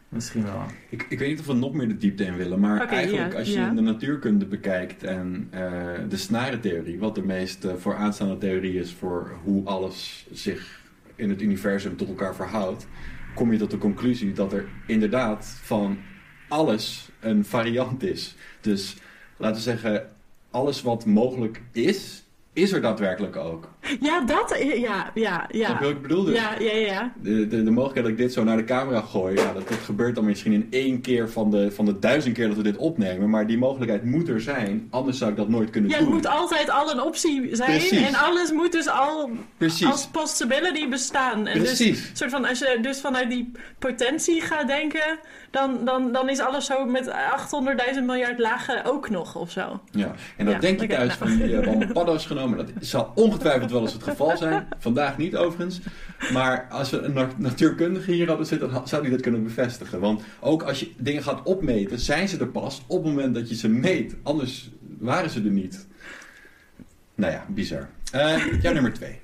[SPEAKER 3] misschien wel.
[SPEAKER 1] ik, ik weet niet of we nog meer de diepte in willen, maar eigenlijk
[SPEAKER 2] ja,
[SPEAKER 1] als je
[SPEAKER 2] ja.
[SPEAKER 1] de natuurkunde bekijkt en eh, de snarentheorie, wat de meest eh, vooraanstaande theorie is voor hoe alles zich in het universum tot elkaar verhoudt, kom je tot de conclusie dat er inderdaad van alles een variant is. Dus laten we zeggen, alles wat mogelijk is, is er daadwerkelijk ook.
[SPEAKER 2] Ja, dat... Ja, ja,
[SPEAKER 1] je
[SPEAKER 2] ja.
[SPEAKER 1] wat ik bedoel? Dus
[SPEAKER 2] Ja, ja, ja.
[SPEAKER 1] de, de, de mogelijkheid dat ik dit zo naar de camera gooi, ja, dat, dat gebeurt dan misschien in één keer van de, van de duizend keer dat we dit opnemen. Maar die mogelijkheid moet er zijn, anders zou ik dat nooit kunnen
[SPEAKER 2] Ja,
[SPEAKER 1] doen.
[SPEAKER 2] het moet altijd al een optie zijn.
[SPEAKER 1] Precies.
[SPEAKER 2] En alles moet dus al
[SPEAKER 1] Precies,
[SPEAKER 2] als possibility bestaan. En dus,
[SPEAKER 1] precies.
[SPEAKER 2] soort van, als je dus vanuit die potentie gaat denken, dan, dan, dan is alles zo met 800.000 miljard lagen ook nog of zo.
[SPEAKER 1] Ja. En
[SPEAKER 2] Ja,
[SPEAKER 1] denk je
[SPEAKER 2] oké,
[SPEAKER 1] thuis
[SPEAKER 2] nou.
[SPEAKER 1] van, die hebben allemaal paddo's genomen. Dat zal ongetwijfeld wel eens het geval zijn. Vandaag niet overigens. Maar als we een na- natuurkundige hier hadden zitten, dan zou die dat kunnen bevestigen. Want ook als je dingen gaat opmeten, zijn ze er pas op het moment dat je ze meet. Anders waren ze er niet. Nou ja, bizar. Eh jouw nummer twee.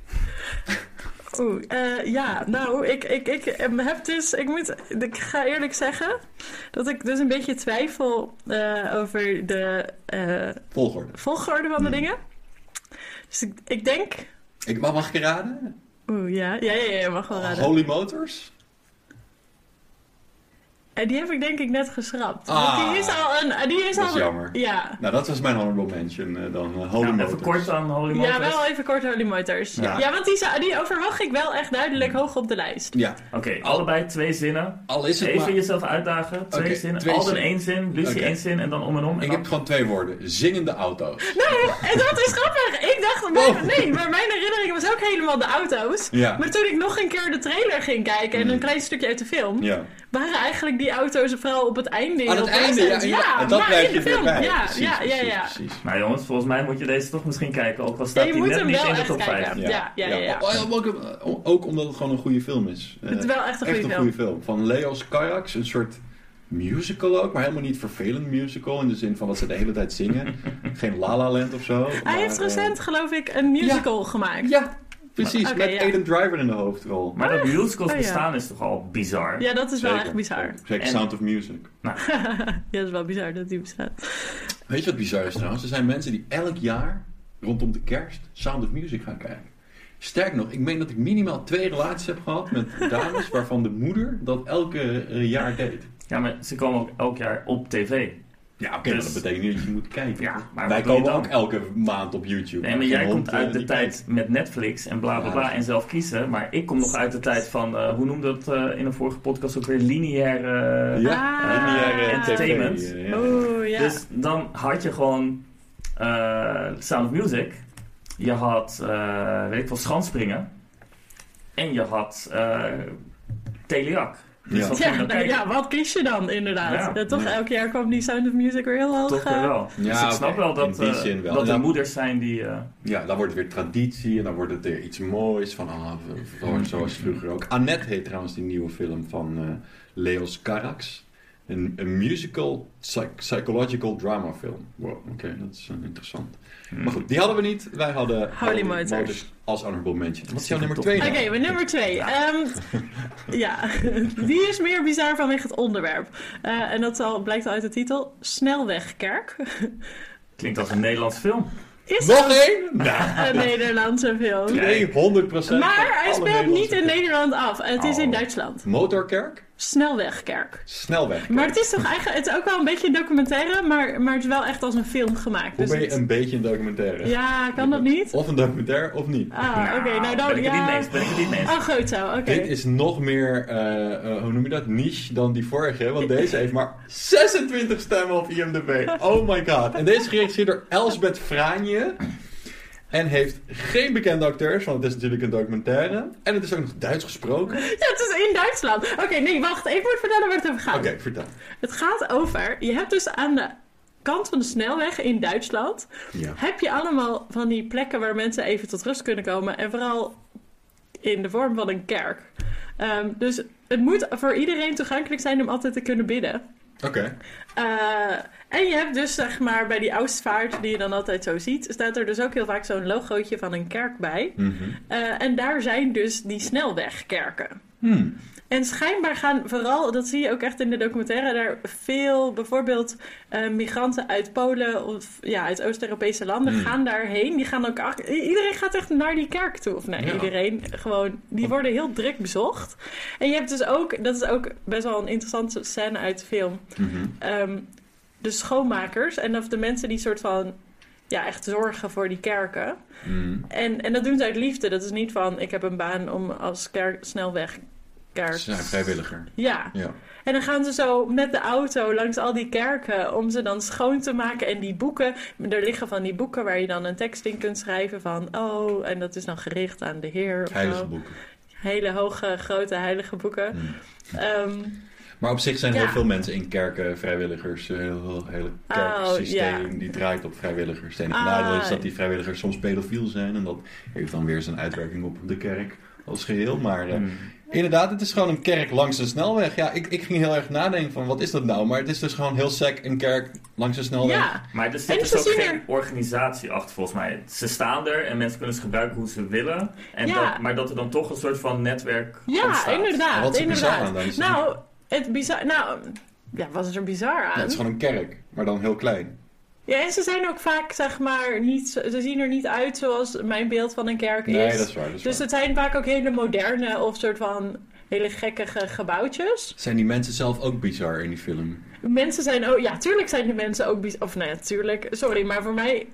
[SPEAKER 2] Oeh, eh, ja, nou, ik, ik, ik heb dus, ik moet, ik ga eerlijk zeggen dat ik dus een beetje twijfel eh, over de eh,
[SPEAKER 1] Volgorde.
[SPEAKER 2] volgorde van de
[SPEAKER 1] Hmm.
[SPEAKER 2] dingen. Dus ik, ik denk,
[SPEAKER 1] Ik, mag, mag ik raden?
[SPEAKER 2] oeh, ja, ja, ja, ja, mag wel raden.
[SPEAKER 1] Holy Motors?
[SPEAKER 2] En die heb ik denk ik net geschrapt.
[SPEAKER 1] Ah.
[SPEAKER 2] Want die is al een, die is
[SPEAKER 1] Dat
[SPEAKER 2] al
[SPEAKER 1] is jammer.
[SPEAKER 2] Ja.
[SPEAKER 1] Nou, dat was mijn honorable mention eh, dan. eh, Holy
[SPEAKER 3] Ja,
[SPEAKER 1] Motors.
[SPEAKER 3] even kort aan Holy
[SPEAKER 2] Ja,
[SPEAKER 3] Motors.
[SPEAKER 2] wel even kort Holy Motors.
[SPEAKER 1] Ja.
[SPEAKER 2] Ja, want die, die overwacht ik wel echt duidelijk hoog op de lijst.
[SPEAKER 1] Ja,
[SPEAKER 3] Oké, allebei twee zinnen.
[SPEAKER 1] al is het
[SPEAKER 3] Even
[SPEAKER 1] maar...
[SPEAKER 3] jezelf uitdagen. Twee zinnen.
[SPEAKER 1] twee
[SPEAKER 3] Alden één zin, Lucie
[SPEAKER 1] Oké.
[SPEAKER 3] één zin en dan om en om. En
[SPEAKER 1] Ik
[SPEAKER 3] dan...
[SPEAKER 1] heb gewoon twee woorden. Zingende auto's.
[SPEAKER 2] Nee, en dat is grappig. Ik dacht,
[SPEAKER 1] Wow.
[SPEAKER 2] nee, maar mijn herinnering was ook helemaal de auto's.
[SPEAKER 1] Ja.
[SPEAKER 2] Maar toen ik nog een keer de trailer ging kijken en een klein stukje uit de film,
[SPEAKER 1] Ja.
[SPEAKER 2] waren eigenlijk die auto's vooral op het einde.
[SPEAKER 1] Aan het einde, ja. ja, en dat
[SPEAKER 2] maar
[SPEAKER 1] blijf
[SPEAKER 2] in
[SPEAKER 1] je
[SPEAKER 2] de film.
[SPEAKER 1] bij.
[SPEAKER 2] Ja,
[SPEAKER 1] Precies,
[SPEAKER 2] ja, ja, ja.
[SPEAKER 1] precies.
[SPEAKER 3] Nou jongens, volgens mij moet je deze toch misschien kijken. Ook al staat hij net niet in de top 5.
[SPEAKER 2] kijken. Ja, ja, ja.
[SPEAKER 1] Oh, ja, ook, ook omdat het gewoon een goede film is.
[SPEAKER 2] Het is
[SPEAKER 1] Eh,
[SPEAKER 2] wel echt een
[SPEAKER 1] echt
[SPEAKER 2] goede
[SPEAKER 1] een
[SPEAKER 2] film.
[SPEAKER 1] goede film. Van Leos Carax, een soort musical ook, maar helemaal niet vervelend musical. In de zin van dat ze de hele tijd zingen. Geen La La Land of zo.
[SPEAKER 2] Hij
[SPEAKER 1] maar,
[SPEAKER 2] heeft
[SPEAKER 1] eh,
[SPEAKER 2] recent, geloof ik, een musical gemaakt.
[SPEAKER 1] Ja, precies. Met
[SPEAKER 2] ja.
[SPEAKER 1] Aiden Driver in de hoofdrol.
[SPEAKER 3] Maar dat musicals
[SPEAKER 2] Oh, ja.
[SPEAKER 3] bestaan is toch al bizar.
[SPEAKER 2] Ja, dat is wel echt bizar.
[SPEAKER 1] Zeker,
[SPEAKER 3] En-
[SPEAKER 1] Sound of Music.
[SPEAKER 2] Ja, dat is wel bizar dat die bestaat.
[SPEAKER 1] Weet je wat bizar is trouwens? Er zijn mensen die elk jaar rondom de kerst Sound of Music gaan kijken. Sterk nog, ik meen dat ik minimaal twee relaties heb gehad met dames waarvan de moeder dat elke jaar deed.
[SPEAKER 3] Ja, maar ze komen ook elk jaar op tv.
[SPEAKER 1] Ja, oké,
[SPEAKER 3] Dus-
[SPEAKER 1] maar dat betekent niet dat je moet kijken.
[SPEAKER 3] Ja, maar
[SPEAKER 1] Wij komen ook elke maand op YouTube.
[SPEAKER 3] Nee, maar jij komt
[SPEAKER 1] eh,
[SPEAKER 3] uit de
[SPEAKER 1] die
[SPEAKER 3] tijd met Netflix en bla bla bla en zelf kiezen. Maar ik kom nog uit de tijd van, eh, hoe noemde dat eh, in een vorige podcast ook weer, lineaire...
[SPEAKER 1] kijkt. Ja,
[SPEAKER 2] Ah.
[SPEAKER 1] lineaire
[SPEAKER 3] Entertainment.
[SPEAKER 1] TV, eh, ja.
[SPEAKER 2] Oeh, ja.
[SPEAKER 3] Dus dan had je gewoon eh, Sound of Music. Je had, eh, weet ik wel, Schanspringen. En je had eh Teliak. Dus
[SPEAKER 1] Ja.
[SPEAKER 3] dan
[SPEAKER 2] nou, ja, wat kies je dan inderdaad?
[SPEAKER 3] Ja,
[SPEAKER 2] Ja, toch
[SPEAKER 1] ja.
[SPEAKER 2] elk jaar kwam die Sound of Music weer heel hoog.
[SPEAKER 3] Toch
[SPEAKER 2] eh,
[SPEAKER 3] wel.
[SPEAKER 1] Ja,
[SPEAKER 3] dus ik snap wel dat, eh,
[SPEAKER 1] wel.
[SPEAKER 3] dat er moeders zijn die... eh,
[SPEAKER 1] Ja, dan wordt het weer traditie en dan wordt het weer iets moois. Van, ah, zo- zoals vroeger ook. Annette heet trouwens die nieuwe film van eh, Leos Carax. Een, een musical psych- psychological drama film. Wow, oké, dat is eh, interessant.
[SPEAKER 3] hmm.
[SPEAKER 1] Maar goed, die hadden we niet. Wij hadden
[SPEAKER 2] Holy Motors.
[SPEAKER 1] als honorable mention. Wat is jouw nummer twee
[SPEAKER 2] Oké,
[SPEAKER 1] dan?
[SPEAKER 2] mijn nummer twee. Ehm, ja, die is meer bizar vanwege het onderwerp. Eh, en dat al, blijkt al uit de titel. Snelwegkerk.
[SPEAKER 3] Klinkt als een Nederlands film.
[SPEAKER 2] Is
[SPEAKER 1] Nog één? Nou,
[SPEAKER 2] een Nederlandse film.
[SPEAKER 1] 200 procent.
[SPEAKER 2] Maar hij speelt niet in Nederland af. Het is in
[SPEAKER 1] Oh.
[SPEAKER 2] Duitsland.
[SPEAKER 1] Motorkerk?
[SPEAKER 2] Snelwegkerk.
[SPEAKER 1] Snelweg.
[SPEAKER 2] Maar het is toch eigenlijk... Het is ook wel een beetje een documentaire, maar, maar het is wel echt als een film gemaakt.
[SPEAKER 1] Hoe
[SPEAKER 2] Dus
[SPEAKER 1] ben je
[SPEAKER 2] het-
[SPEAKER 1] een beetje een documentaire?
[SPEAKER 2] Ja, kan dat niet?
[SPEAKER 1] Of een documentaire of niet?
[SPEAKER 2] Ah, oké. Nou, dan...
[SPEAKER 3] ben ik het niet mee. Ben ik het niet mee.
[SPEAKER 2] Oh, goed zo. Oké.
[SPEAKER 1] Dit is nog meer, eh, eh, hoe noem je dat, niche dan die vorige. Want deze heeft maar 26 stemmen op IMDb. Oh my god. En deze is geregisseerd door Elsbeth Franje. En heeft geen bekende acteurs, want het is natuurlijk een documentaire. En het is ook nog Duits gesproken.
[SPEAKER 2] Ja, het is in Duitsland. Oké, nee, wacht. Even moet vertellen waar het over gaat.
[SPEAKER 1] Oké, vertel.
[SPEAKER 2] Het gaat over... Je hebt dus aan de kant van de snelweg in Duitsland...
[SPEAKER 1] Ja.
[SPEAKER 2] heb je allemaal van die plekken waar mensen even tot rust kunnen komen. En vooral in de vorm van een kerk. Ehm, dus het moet voor iedereen toegankelijk zijn om altijd te kunnen bidden.
[SPEAKER 1] Oké.
[SPEAKER 2] Eh, en je hebt dus zeg maar bij die Ausvaart, die je dan altijd zo ziet, staat er dus ook heel vaak zo'n logootje van een kerk bij.
[SPEAKER 1] Mhm.
[SPEAKER 2] Eh, en daar zijn dus die snelwegkerken.
[SPEAKER 1] Hmm.
[SPEAKER 2] En schijnbaar gaan vooral, dat zie je ook echt in de documentaire, daar veel bijvoorbeeld eh, migranten uit Polen of ja, uit Oost-Europese landen
[SPEAKER 1] Hmm.
[SPEAKER 2] gaan daarheen. Die gaan ook, ach- iedereen gaat echt naar die kerk toe. Of nee,
[SPEAKER 1] Ja.
[SPEAKER 2] iedereen gewoon, die worden heel druk bezocht. En je hebt dus ook, dat is ook best wel een interessante scène uit de film,
[SPEAKER 1] Mhm.
[SPEAKER 2] ehm, de schoonmakers en of de mensen die soort van ja, echt zorgen voor die kerken.
[SPEAKER 1] Hmm.
[SPEAKER 2] En, en dat doen ze uit liefde. Dat is niet van ik heb een baan om als kerk, snelweg kerk.
[SPEAKER 1] Ze zijn vrijwilliger.
[SPEAKER 2] Ja.
[SPEAKER 1] Ja.
[SPEAKER 2] En dan gaan ze zo met de auto langs al die kerken om ze dan schoon te maken. En die boeken, er liggen van die boeken waar je dan een tekst in kunt schrijven van... Oh, en dat is dan gericht aan de Heer
[SPEAKER 1] Heilige
[SPEAKER 2] zo.
[SPEAKER 1] boeken.
[SPEAKER 2] Hele hoge, grote heilige boeken.
[SPEAKER 1] Hmm.
[SPEAKER 2] Ehm,
[SPEAKER 1] Maar op zich zijn
[SPEAKER 2] Ja.
[SPEAKER 1] heel veel mensen in kerken vrijwilligers. Een heel, hele
[SPEAKER 2] Oh,
[SPEAKER 1] kerksysteem die draait op vrijwilligers. Het enige
[SPEAKER 2] Ah.
[SPEAKER 1] nadeel is dat die vrijwilligers soms pedofiel zijn. En dat heeft dan weer zijn uitwerking op de kerk als geheel. Maar eh,
[SPEAKER 3] Hmm.
[SPEAKER 1] inderdaad, het is gewoon een kerk langs een snelweg. Ja, ik, ik ging heel erg nadenken van wat is dat nou? Maar het is dus gewoon heel sec een kerk langs een snelweg.
[SPEAKER 2] ja.
[SPEAKER 3] Maar er
[SPEAKER 2] En
[SPEAKER 3] zit dus ook geen
[SPEAKER 2] er-
[SPEAKER 3] organisatie achter volgens mij. Ze staan er en mensen kunnen ze gebruiken hoe ze willen. En
[SPEAKER 2] Ja.
[SPEAKER 3] dat, maar dat er dan toch een soort van netwerk
[SPEAKER 2] Ja,
[SPEAKER 3] ontstaat.
[SPEAKER 2] inderdaad.
[SPEAKER 1] En wat is er
[SPEAKER 2] inderdaad.
[SPEAKER 1] aan dan? Is het
[SPEAKER 2] Nou, het bizar... Nou, ja, wat is er bizar
[SPEAKER 1] Ja,
[SPEAKER 2] aan?
[SPEAKER 1] het is gewoon een kerk, maar dan heel klein.
[SPEAKER 2] Ja, en ze zijn ook vaak, zeg maar, niet... Ze zien er niet uit zoals mijn beeld van een kerk
[SPEAKER 1] Nee,
[SPEAKER 2] is.
[SPEAKER 1] dat is waar. Dat is
[SPEAKER 2] Dus
[SPEAKER 1] waar.
[SPEAKER 2] het zijn vaak ook hele moderne of soort van hele gekkige gebouwtjes.
[SPEAKER 1] Zijn die mensen zelf ook bizar in die film?
[SPEAKER 2] Mensen zijn ook... Ja, tuurlijk zijn de mensen ook... biz- Of nee, natuurlijk. Sorry, maar voor mij...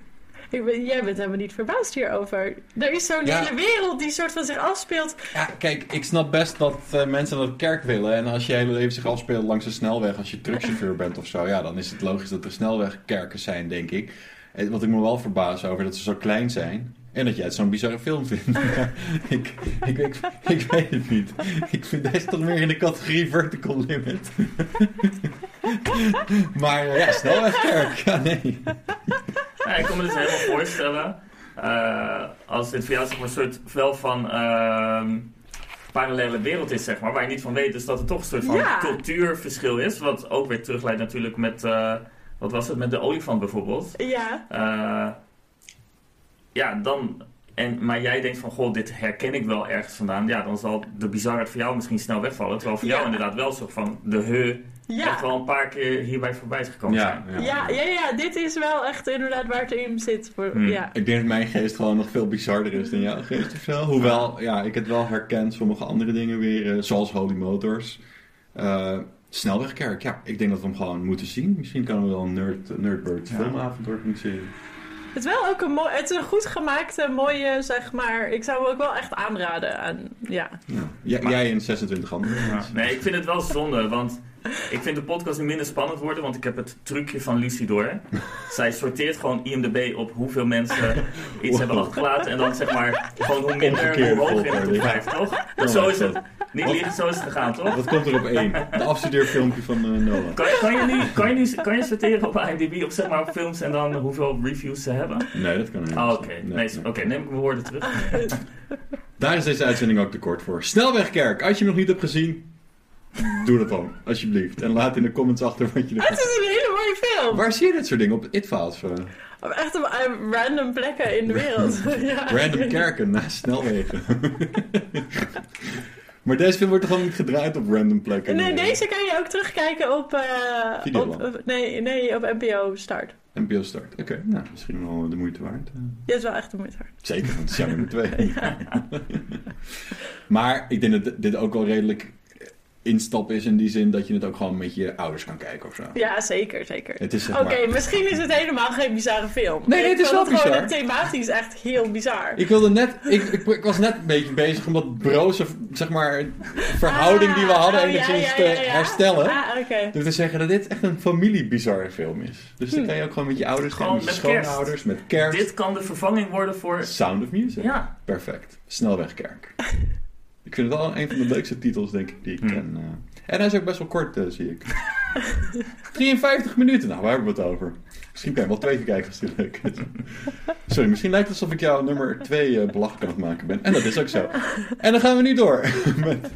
[SPEAKER 2] Ik ben, jij bent helemaal niet verbaasd hierover. Er is zo'n
[SPEAKER 1] Ja.
[SPEAKER 2] hele wereld die soort van zich afspeelt.
[SPEAKER 1] Ja, kijk, ik snap best dat eh, mensen naar de kerk willen. En als je hele leven zich afspeelt langs een snelweg, als je truckchauffeur bent of zo, ja, dan is het logisch dat er snelwegkerken zijn, denk ik. En wat ik me wel verbaas over, dat ze zo klein zijn. En dat jij het zo'n bizarre film vindt. Ik, ik, ik, ik weet het niet. Ik vind deze toch meer in de categorie vertical limit. maar eh, ja, snelwegkerk, ja nee.
[SPEAKER 3] Ja, ik kan me dus helemaal voorstellen. eh, als dit voor jou zeg maar, een soort wel van ehm, parallele wereld is, zeg maar, waar je niet van weet, dus dat er toch een soort van
[SPEAKER 2] Ja.
[SPEAKER 3] cultuurverschil is. Wat ook weer terugleidt natuurlijk met, eh, wat was het, met de olifant bijvoorbeeld.
[SPEAKER 2] Ja,
[SPEAKER 3] Eh, ja, dan. En, maar jij denkt van, goh, dit herken ik wel ergens vandaan. Ja, dan zal de bizarheid voor jou misschien snel wegvallen. Terwijl voor
[SPEAKER 2] Ja.
[SPEAKER 3] jou inderdaad wel zo van de he
[SPEAKER 2] ja.
[SPEAKER 3] echt wel een paar keer hierbij voorbij is gekomen zijn.
[SPEAKER 2] Ja, ja, ja, dit is wel echt inderdaad waar het in zit. Voor,
[SPEAKER 3] Hmm.
[SPEAKER 2] ja.
[SPEAKER 1] Ik denk dat mijn geest gewoon nog veel bizarder is dan jouw geest of zo. Hoewel, ja, ik het wel herken, sommige andere dingen weer, eh, zoals Holy Motors. Eh, Snelwegkerk, ja, ik denk dat we hem gewoon moeten zien. Misschien kunnen we wel een nerd, Nerdbird
[SPEAKER 3] Ja.
[SPEAKER 1] filmavond organiseren.
[SPEAKER 2] Het is wel ook een mooi, het is een goed gemaakte, mooie, zeg maar. Ik zou hem ook wel echt aanraden aan, ja.
[SPEAKER 1] Ja. Jij-
[SPEAKER 3] Maar-
[SPEAKER 1] jij en 26 andere
[SPEAKER 3] Ja. Nee, ik vind het wel zonde, want ik vind de podcast nu minder spannend worden, want ik heb het trucje van Lucy door. Zij sorteert gewoon IMDb op hoeveel mensen iets
[SPEAKER 1] Wow.
[SPEAKER 3] hebben achtergelaten en dan zeg maar gewoon hoe minder, hoe hoger in de top
[SPEAKER 1] volgorde,
[SPEAKER 3] 5, toch? Zo is het. Niet liegen, zo is het gegaan, toch?
[SPEAKER 1] Wat komt er op één? De afstudeerfilmpje van eh, Noah.
[SPEAKER 3] Kan, kan, je nu, kan, je nu, kan je sorteren op IMDb op zeg maar op films en dan hoeveel reviews ze hebben?
[SPEAKER 1] Nee, dat kan niet.
[SPEAKER 3] Ah, oké.
[SPEAKER 1] Nee.
[SPEAKER 3] Oké, neem ik mijn woorden terug.
[SPEAKER 1] Daar is deze uitzending ook te kort voor. Snelwegkerk, als je hem nog niet hebt gezien, doe dat dan, alsjeblieft. En laat in de comments achter wat je
[SPEAKER 2] Het
[SPEAKER 1] ervan
[SPEAKER 2] is een hele mooie film.
[SPEAKER 1] Waar zie je dit soort dingen? Op It-Files? eh?
[SPEAKER 2] Op Echt op eh, random plekken in de wereld. ja.
[SPEAKER 1] Random kerken naast snelwegen. maar deze film wordt toch gewoon niet gedraaid op random plekken?
[SPEAKER 2] Nee, deze kan je ook terugkijken op,
[SPEAKER 1] Videoland.
[SPEAKER 2] op, nee, nee, op NPO Start.
[SPEAKER 1] NPO Start. Oké, nou, misschien wel de moeite waard.
[SPEAKER 2] Dit is wel echt de moeite waard.
[SPEAKER 1] Zeker, want het is jaar nummer twee. maar ik denk dat dit ook wel redelijk instap is in die zin dat je het ook gewoon met je ouders kan kijken of zo.
[SPEAKER 2] Ja, zeker, zeker.
[SPEAKER 1] Het is zeg
[SPEAKER 2] Oké,
[SPEAKER 1] maar...
[SPEAKER 2] misschien is het helemaal geen bizarre film.
[SPEAKER 1] Nee, nee, het is wel
[SPEAKER 2] gewoon
[SPEAKER 1] bizar.
[SPEAKER 2] thematisch echt heel bizar.
[SPEAKER 1] Ik wilde net, ik, ik, ik was net een beetje bezig om dat broze, zeg maar, verhouding die we hadden
[SPEAKER 2] Ah, oh, ja,
[SPEAKER 1] enigszins
[SPEAKER 2] ja,
[SPEAKER 1] te
[SPEAKER 2] ja, ja.
[SPEAKER 1] herstellen.
[SPEAKER 2] Ah, oké.
[SPEAKER 1] Door te zeggen dat dit echt een familiebizarre film is. Dus dan
[SPEAKER 2] Hm.
[SPEAKER 1] kan je ook gewoon met je ouders gaan,
[SPEAKER 3] Gewoon
[SPEAKER 1] met je schoonouders, met kerst.
[SPEAKER 3] Dit kan de vervanging worden voor...
[SPEAKER 1] Sound of Music.
[SPEAKER 3] Ja,
[SPEAKER 1] Perfect. Snelwegkerk. ik vind het wel een van de leukste titels, denk ik, die ik
[SPEAKER 3] Hm.
[SPEAKER 1] ken. eh. En hij is ook best wel kort, eh, zie ik. 53 minuten, nou, waar hebben we het over? Misschien kan je wel twee keer kijken als die leuk is. Sorry, misschien lijkt het alsof ik jou nummer twee eh, belachelijk aan het maken ben. En dat is ook zo. En dan gaan we nu door. met,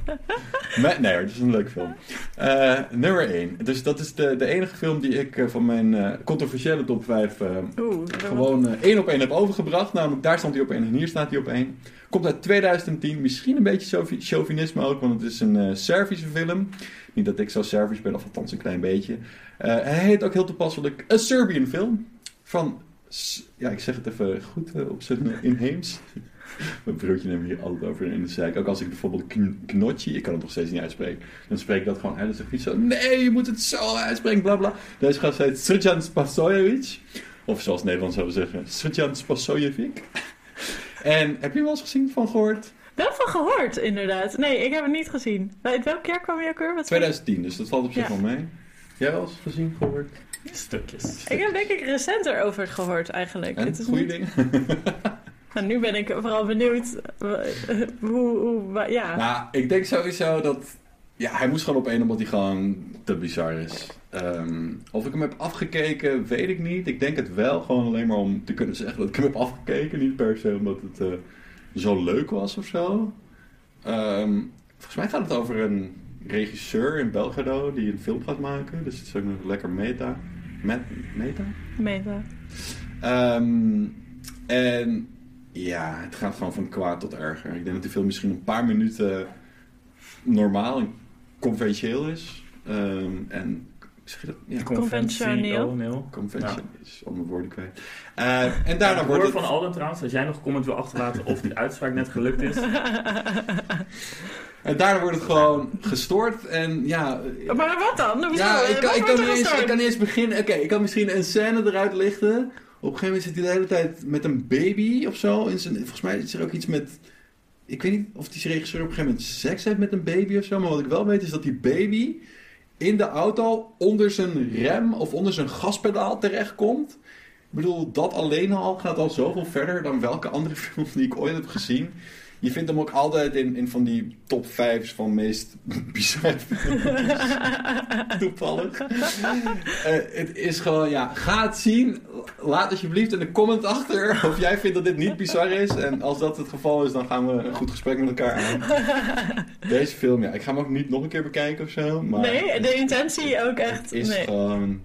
[SPEAKER 1] met, nee, het is een leuk film. Eh, nummer 1. Dus dat is de, de enige film die ik eh, van mijn controversiële top 5 eh,
[SPEAKER 2] Oeh,
[SPEAKER 1] gewoon één op één heb overgebracht. Namelijk, daar stond hij op één en hier staat hij op één. Komt uit 2010. Misschien een beetje chauvi- chauvinisme ook, want het is een Servische film. Niet dat ik zo Servisch ben, of althans een klein beetje. Eh, hij heet ook heel toepasselijk een Serbian film. Van, ja, ik zeg het even goed eh, op zijn inheems. Mijn broertje neemt hier altijd over in de zeik. Ook als ik bijvoorbeeld kn- knotje, ik kan het nog steeds niet uitspreken. Dan spreek ik dat gewoon uit. Dan zeg ik zo, nee, je moet het zo uitspreken, bla bla. Deze gast heet Srđan Spasojevic. Of zoals Nederland zou zeggen, Srđan Spasojevic. En heb je wel eens gezien van gehoord?
[SPEAKER 2] Wel van gehoord, inderdaad. Nee, ik heb het niet gezien. Uit welk jaar kwam je ook weer? Wat zei je?
[SPEAKER 1] 2010, dus dat valt op zich
[SPEAKER 2] Ja.
[SPEAKER 1] wel mee. Jij wel eens gezien, gehoord?
[SPEAKER 3] stukjes.
[SPEAKER 2] Ik heb denk ik recenter over gehoord eigenlijk.
[SPEAKER 1] En
[SPEAKER 2] Het is
[SPEAKER 1] goede
[SPEAKER 2] niet-
[SPEAKER 1] dingen?
[SPEAKER 2] Nou, nu ben ik vooral benieuwd eh, hoe, ja.
[SPEAKER 1] Nou, ik denk sowieso dat... Ja, hij moest gewoon op één omdat hij gewoon te bizar is. Ehm, of ik hem heb afgekeken, weet ik niet. Ik denk het wel, gewoon alleen maar om te kunnen zeggen dat ik hem heb afgekeken. Niet per se omdat het eh, zo leuk was of zo. Ehm, volgens mij gaat het over een regisseur in Belgrado die een film gaat maken. Dus het is ook nog lekker meta. Met, meta?
[SPEAKER 2] Meta.
[SPEAKER 1] Ehm, en ja, het gaat gewoon van kwaad tot erger. Ik denk dat die film misschien een paar minuten normaal en conventioneel is. Ehm, en zeg je dat? Ja,
[SPEAKER 2] Conventioneel.
[SPEAKER 3] Conventioneel.
[SPEAKER 1] convention
[SPEAKER 3] Ja.
[SPEAKER 1] is om mijn woorden kwijt. Eh, en daarna
[SPEAKER 3] Ik
[SPEAKER 1] wordt
[SPEAKER 3] hoor
[SPEAKER 1] het...
[SPEAKER 3] van Alden trouwens, als jij nog een comment wil achterlaten of die uitspraak net gelukt is.
[SPEAKER 1] En daarna wordt het gewoon gestoord. En ja,
[SPEAKER 2] Maar wat dan? Hoezo?
[SPEAKER 1] Ja, ik kan, ik, kan niet eens, ik kan niet eens beginnen. Oké, ik kan misschien een scène eruit lichten. Op een gegeven moment zit hij de hele tijd met een baby of zo. In zijn, volgens mij is er ook iets met... Ik weet niet of die regisseur op een gegeven moment seks heeft met een baby of zo. Maar wat ik wel weet is dat die baby in de auto onder zijn rem of onder zijn gaspedaal terechtkomt. Ik bedoel, dat alleen al gaat al zoveel verder dan welke andere film die ik ooit heb gezien. Je vindt hem ook altijd in, in van die top 5 van meest bizarre films. Toevallig. Eh, het is gewoon, ja, ga het zien. Laat alsjeblieft in de comment achter of jij vindt dat dit niet bizar is. En als dat het geval is, dan gaan we een goed gesprek met elkaar aan. Deze film, ja, ik ga hem ook niet nog een keer bekijken of zo. Maar
[SPEAKER 2] Nee, de intentie ook echt.
[SPEAKER 1] het is
[SPEAKER 2] nee.
[SPEAKER 1] gewoon...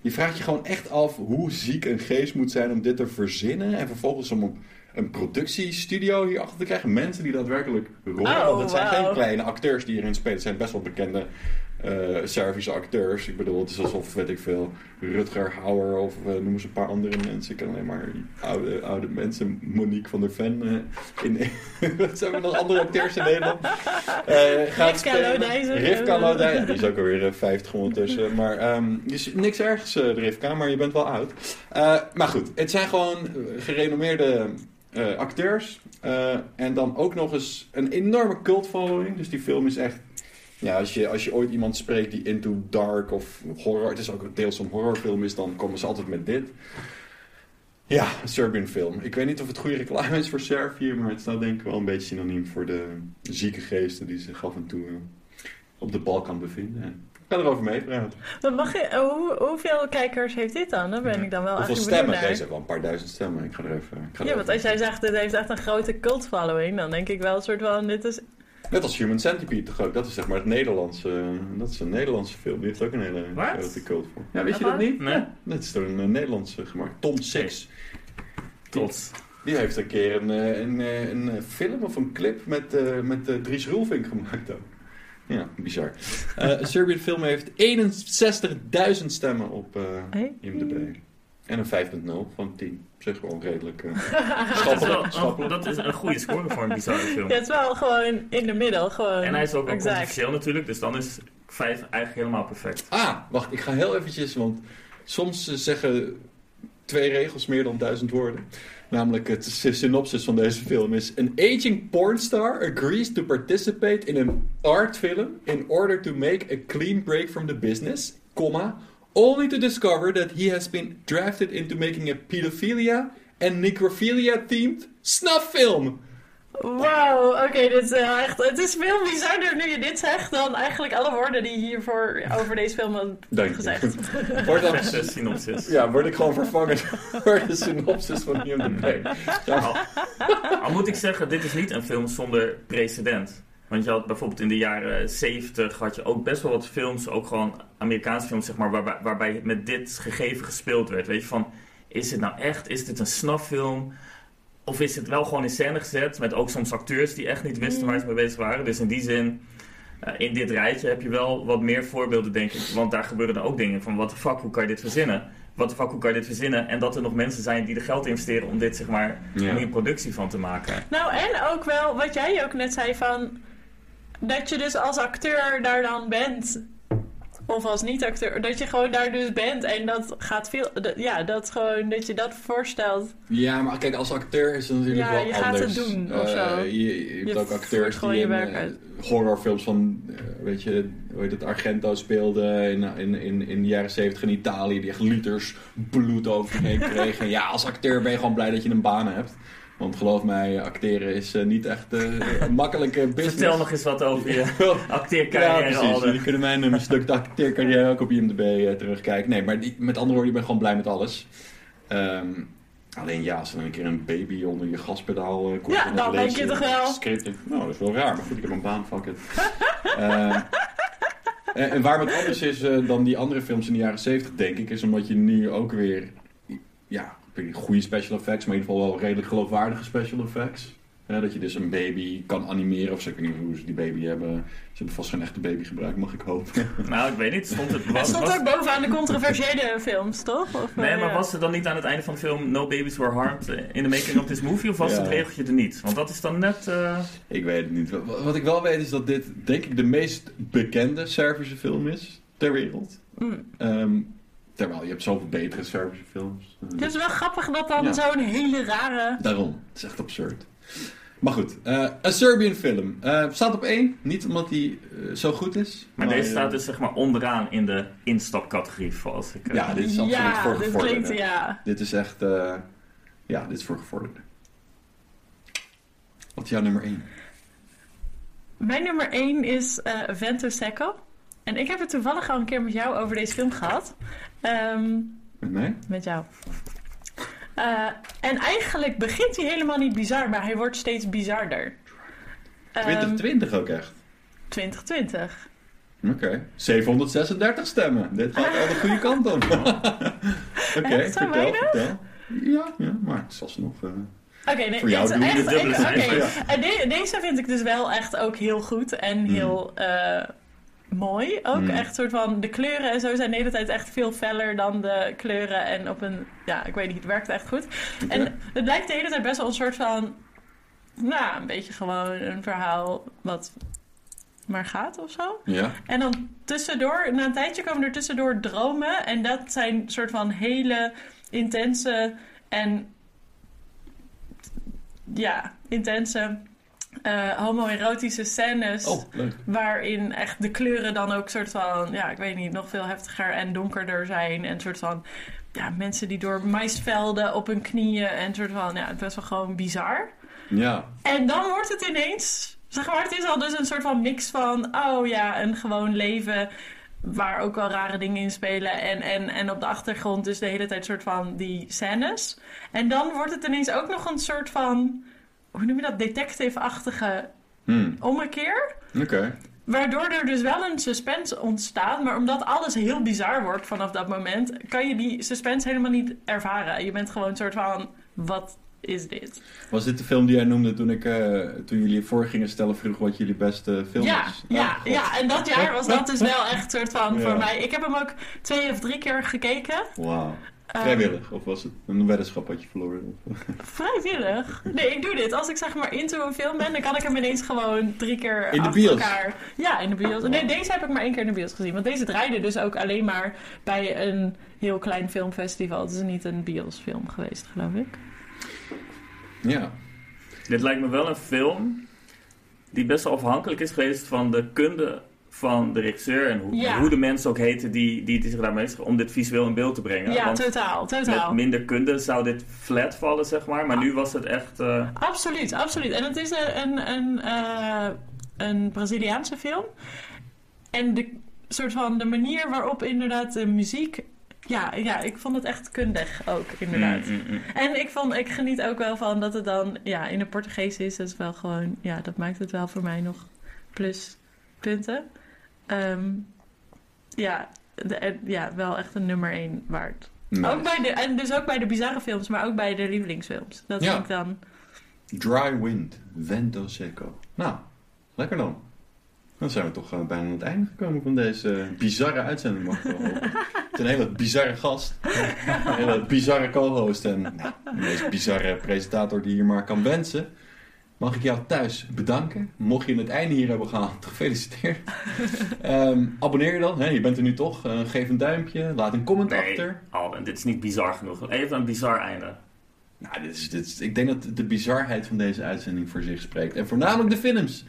[SPEAKER 1] Je vraagt je gewoon echt af hoe ziek een geest moet zijn om dit te verzinnen. En vervolgens om een- productiestudio hierachter te krijgen. Mensen die daadwerkelijk rollen.
[SPEAKER 2] Oh,
[SPEAKER 1] Want het zijn geen kleine acteurs die hierin spelen. Het zijn best wel bekende eh Servische acteurs. Ik bedoel, het is alsof, weet ik veel, Rutger Hauer of eh, noem eens een paar andere mensen. Ik ken alleen maar oude, oude mensen. Monique van der Ven. eh, in, wat zijn er nog andere acteurs in Nederland? Gaat
[SPEAKER 2] Rivka. Lodijzen.
[SPEAKER 1] Rivka Lodijzen. Ja, die is ook alweer eh, 50 ondertussen. Maar ehm dus niks ergens, eh Rivka, maar je bent wel oud. Maar goed, het zijn gewoon gerenommeerde eh, acteurs. Eh, en dan ook nog eens een enorme cult following. Dus die film is echt... Ja, als je, als je ooit iemand spreekt die into dark of horror... Het is ook deels een horrorfilm is, dan komen ze altijd met dit. Ja, een Serbian film. Ik weet niet of het goede reclame is voor Servië... maar het staat denk ik wel een beetje synoniem voor de zieke geesten... die zich af en toe eh, op de Balkan bevinden. Ga erover meepraten.
[SPEAKER 2] Maar mag je, eh, hoe, hoeveel kijkers heeft dit dan? Daar ben ik dan wel
[SPEAKER 1] Hoeveel
[SPEAKER 2] eigenlijk
[SPEAKER 1] stemmen?
[SPEAKER 2] naar.
[SPEAKER 1] Deze heeft wel een paar duizend stemmen. Ik ga er even... Ik ga er
[SPEAKER 2] Ja,
[SPEAKER 1] even
[SPEAKER 2] want als jij zegt, dit heeft echt een grote cult following, dan denk ik wel een soort van, dit is...
[SPEAKER 1] Net als Human Centipede toch ook. Dat is zeg maar het Nederlandse... Dat is een Nederlandse film. Die heeft ook een hele grote cult voor. Ja, weet je dat niet?
[SPEAKER 3] Nee.
[SPEAKER 1] Dat is door een eh, Nederlandse gemaakt. Tom Six.
[SPEAKER 3] Tot.
[SPEAKER 1] Die heeft een keer een, eh, een, een, film of een clip met, eh, met Dries Roelvink gemaakt ook. Ja, bizar. Eh, een Serbian film heeft 61.000 stemmen op eh
[SPEAKER 2] Hey.
[SPEAKER 1] IMDb. En een 5.0 van 10. Op zich gewoon redelijk uh,
[SPEAKER 3] dat, is wel,
[SPEAKER 1] schappelijk.
[SPEAKER 3] dat is een goede score voor een bizarre film.
[SPEAKER 2] Ja, het is wel gewoon in de middel. Gewoon
[SPEAKER 3] En hij is ook controversieel natuurlijk, dus dan is 5 eigenlijk helemaal perfect.
[SPEAKER 1] Ah, wacht, ik ga heel eventjes, want soms zeggen twee regels meer dan duizend woorden. Namelijk het sy- synopsis van deze film is... An aging pornstar agrees to participate in an art film... in order to make a clean break from the business, comma... only to discover that he has been drafted into making a pedophilia and necrophilia-themed snuff film.
[SPEAKER 2] Wow, oké, dit is wel echt... Het is veel bizarder nu je dit zegt dan eigenlijk alle woorden die hiervoor over deze film hebben
[SPEAKER 1] je.
[SPEAKER 2] gezegd.
[SPEAKER 1] Wordt dan,
[SPEAKER 3] synopsis.
[SPEAKER 1] ja, word ik gewoon vervangen door de synopsis van IMDb. Ja,
[SPEAKER 3] Al, al moet ik zeggen, dit is niet een film zonder precedent. Want je had bijvoorbeeld in de jaren 70 had je ook best wel wat films, ook gewoon Amerikaanse films, zeg maar, waarbij, waarbij met dit gegeven gespeeld werd. Weet je, van, is het nou echt, is dit een snaffilm? Of is het wel gewoon in scène gezet met ook soms acteurs die echt niet wisten waar ze mee bezig waren? Dus in die zin, eh, in dit rijtje heb je wel wat meer voorbeelden, denk ik. Want daar gebeuren dan ook dingen van, wat de fuck, hoe kan je dit verzinnen? Wat de fuck, hoe kan je dit verzinnen? En dat er nog mensen zijn die er geld investeren om dit, zeg maar,
[SPEAKER 1] Ja.
[SPEAKER 3] om hier een productie van te maken.
[SPEAKER 2] Nou, en ook wel wat jij ook net zei van... Dat je dus als acteur daar dan bent. Of als niet-acteur. Dat je gewoon daar dus bent. En dat gaat veel... dat- ja, dat gewoon... Dat je dat voorstelt.
[SPEAKER 1] Ja, maar kijk, als acteur is het natuurlijk
[SPEAKER 2] Ja,
[SPEAKER 1] wel
[SPEAKER 2] je gaat
[SPEAKER 1] anders.
[SPEAKER 2] het doen, of
[SPEAKER 1] Eh,
[SPEAKER 2] zo.
[SPEAKER 1] je, je hebt ook acteurs die
[SPEAKER 2] je
[SPEAKER 1] in eh, horrorfilms van, eh, weet je, hoe heet het, Argento speelden in, in, in, in de jaren 70 in Italië, die echt liters bloed over zich heen kregen. ja, als acteur ben je gewoon blij dat je een baan hebt. Want geloof mij, acteren is eh, niet echt eh, een makkelijke business.
[SPEAKER 3] Vertel nog eens wat over je
[SPEAKER 1] Ja,
[SPEAKER 3] acteercarrière,
[SPEAKER 1] precies.
[SPEAKER 3] Alden.
[SPEAKER 1] Jullie kunnen mijn een stuk acteercarrière ook op IMDb eh, terugkijken. Nee, maar die, met andere woorden, je bent gewoon blij met alles. Ehm, alleen ja, als er dan een keer een baby onder je gaspedaal uh, komt...
[SPEAKER 2] Ja, dan denk je toch wel.
[SPEAKER 1] Nou, dat is wel raar, maar goed, ik heb een baan, fuck it. Ehm, en, waar het anders is eh, dan die andere films in de jaren 70, denk ik, is omdat je nu ook weer... Ja, weet niet, goede special effects, maar in ieder geval wel redelijk geloofwaardige special effects. Dat je dus een baby kan animeren, of zo, ik weet niet hoe ze die baby hebben. Ze hebben vast geen echte baby gebruikt, mag ik hopen.
[SPEAKER 3] Nou, ik weet niet. Stond het, was,
[SPEAKER 2] stond
[SPEAKER 3] was-
[SPEAKER 2] ook bovenaan de controversiële films, toch? Of,
[SPEAKER 3] nee,
[SPEAKER 2] eh,
[SPEAKER 3] maar
[SPEAKER 2] ja.
[SPEAKER 3] was er dan niet aan het einde van de film No Babies Were Harmed eh, in the making of this movie? Of was
[SPEAKER 1] Ja.
[SPEAKER 3] het regeltje er niet? Want dat is dan net... eh,
[SPEAKER 1] Ik weet het niet. Wat, wat ik wel weet is dat dit, denk ik, de meest bekende Servische film is ter wereld.
[SPEAKER 2] Mm.
[SPEAKER 1] Ehm, terwijl je hebt zoveel betere Servische films.
[SPEAKER 2] Het is wel grappig dat dan
[SPEAKER 1] Ja.
[SPEAKER 2] zo'n hele rare...
[SPEAKER 1] Daarom. Het is echt absurd. Maar goed, eh, een Serbian film. Eh, staat op één. Niet omdat hij eh, zo goed is.
[SPEAKER 3] maar deze staat dus zeg maar onderaan in de instapcategorie, zoals ik... eh,
[SPEAKER 1] Ja, dit is absoluut
[SPEAKER 2] ja,
[SPEAKER 1] voor
[SPEAKER 2] dit klinkt... Ja.
[SPEAKER 1] Dit is echt... ja, dit is voor gevorderden. Wat is jouw nummer één?
[SPEAKER 2] Mijn nummer 1 is eh Vento Secco. En ik heb het toevallig al een keer met jou over deze film gehad. Ehm,
[SPEAKER 1] Met mij?
[SPEAKER 2] met jou. Eh, en eigenlijk begint hij helemaal niet bizar, maar hij wordt steeds bizarder. Ehm,
[SPEAKER 1] 2020 ook echt.
[SPEAKER 2] 2020.
[SPEAKER 1] Oké. 736 stemmen. Dit gaat al de goede kant op. Oké, vertel,
[SPEAKER 2] weinig?
[SPEAKER 1] vertel. Ja, ja, maar het is alsnog... eh
[SPEAKER 2] Oké, nee,
[SPEAKER 1] Voor
[SPEAKER 2] echt,
[SPEAKER 3] de
[SPEAKER 2] ik- oké.
[SPEAKER 3] cijfers.
[SPEAKER 1] Ja.
[SPEAKER 2] En de- deze vind ik dus wel echt ook heel goed en heel eh, mooi. Ook
[SPEAKER 1] Mm.
[SPEAKER 2] echt soort van de kleuren en zo zijn de hele tijd echt veel feller dan de kleuren en op een ja, ik weet niet, het werkt echt goed. En het blijkt de hele tijd best wel een soort van nou, een beetje gewoon een verhaal wat maar gaat of zo.
[SPEAKER 1] Ja,
[SPEAKER 2] En dan tussendoor, na een tijdje komen er tussendoor dromen. En dat zijn soort van hele intense en ja, intense eh, homoerotische scènes.
[SPEAKER 1] oh.
[SPEAKER 2] Waarin echt de kleuren dan ook soort van, ja, ik weet niet, nog veel heftiger en donkerder zijn. En soort van, ja, mensen die door maisvelden op hun knieën en soort van, ja, best wel gewoon bizar.
[SPEAKER 1] Ja,
[SPEAKER 2] En dan wordt het ineens, zeg maar, het is al dus een soort van mix van, oh ja, een gewoon leven waar ook wel rare dingen in spelen. En, en, en op de achtergrond dus de hele tijd soort van die scènes. En dan wordt het ineens ook nog een soort van, hoe noem je dat, detective-achtige
[SPEAKER 1] Hm,
[SPEAKER 2] ommekeer.
[SPEAKER 1] oké.
[SPEAKER 2] Waardoor er dus wel een suspense ontstaat. Maar omdat alles heel bizar wordt vanaf dat moment, kan je die suspense helemaal niet ervaren. Je bent gewoon een soort van, wat is dit?
[SPEAKER 1] Was dit de film die jij noemde toen, ik, eh, toen jullie voor gingen stellen vroeg wat jullie beste film
[SPEAKER 2] Ja,
[SPEAKER 1] is?
[SPEAKER 2] ja,
[SPEAKER 1] God.
[SPEAKER 2] ja, en dat jaar was dat dus wel echt soort van
[SPEAKER 1] Ja.
[SPEAKER 2] voor mij. Ik heb hem ook twee of drie keer gekeken.
[SPEAKER 1] Wauw.
[SPEAKER 2] Ehm,
[SPEAKER 1] Vrijwillig, of was het een weddenschap wat je verloren?
[SPEAKER 2] Vrijwillig? Nee, ik doe dit. Als ik zeg maar into een film ben, dan kan ik hem ineens gewoon drie keer
[SPEAKER 1] In de bios?
[SPEAKER 2] elkaar. Ja, in de bios. Nee, deze heb ik maar één keer in de bios gezien. Want deze draaide dus ook alleen maar bij een heel klein filmfestival. Het is niet een biosfilm geweest, geloof ik.
[SPEAKER 1] Ja.
[SPEAKER 3] Dit lijkt me wel een film die best wel afhankelijk is geweest van de kunde van de regisseur en hoe,
[SPEAKER 2] Ja.
[SPEAKER 3] hoe de mensen ook heten die, die zich daarmee bezig om dit visueel in beeld te brengen.
[SPEAKER 2] Ja,
[SPEAKER 3] Want
[SPEAKER 2] totaal, totaal.
[SPEAKER 3] met minder kunde zou dit flat vallen, zeg maar. Maar nu was het echt... eh,
[SPEAKER 2] Absoluut, absoluut. En het is een, een, een, eh, een Braziliaanse film. En de soort van de manier waarop inderdaad de muziek. Ja, ja, ik vond het echt kundig ook, inderdaad.
[SPEAKER 3] mm, mm, mm.
[SPEAKER 2] En ik, vond, ik geniet ook wel van dat het dan ja, in het Portugees is. Dat is wel gewoon, ja, dat maakt het wel voor mij nog pluspunten. Ehm ja, de, en- ja, wel echt een nummer één waard.
[SPEAKER 1] Nice.
[SPEAKER 2] Ook bij de, en dus ook bij de bizarre films, maar ook bij de lievelingsfilms. Dat
[SPEAKER 1] Ja.
[SPEAKER 2] vind ik dan.
[SPEAKER 1] Dry Wind, Vento Seco. Nou, lekker dan. Dan zijn we toch eh, bijna aan het einde gekomen van deze bizarre uitzending, mag ik wel hopen. Het is een hele bizarre gast. Een hele bizarre co-host en nou, de meest bizarre presentator die je maar kan wensen. Mag ik jou thuis bedanken. Mocht je het einde hier hebben gehaald, gefeliciteerd. Ehm, abonneer je dan, hè, je bent er nu toch. Eh, geef een duimpje, laat een comment
[SPEAKER 3] Nee,
[SPEAKER 1] achter.
[SPEAKER 3] Alwin, dit is niet bizar genoeg. Even een bizar einde.
[SPEAKER 1] Nou, dit is, dit is, ik denk dat de bizarheid van deze uitzending voor zich spreekt. En voornamelijk de films.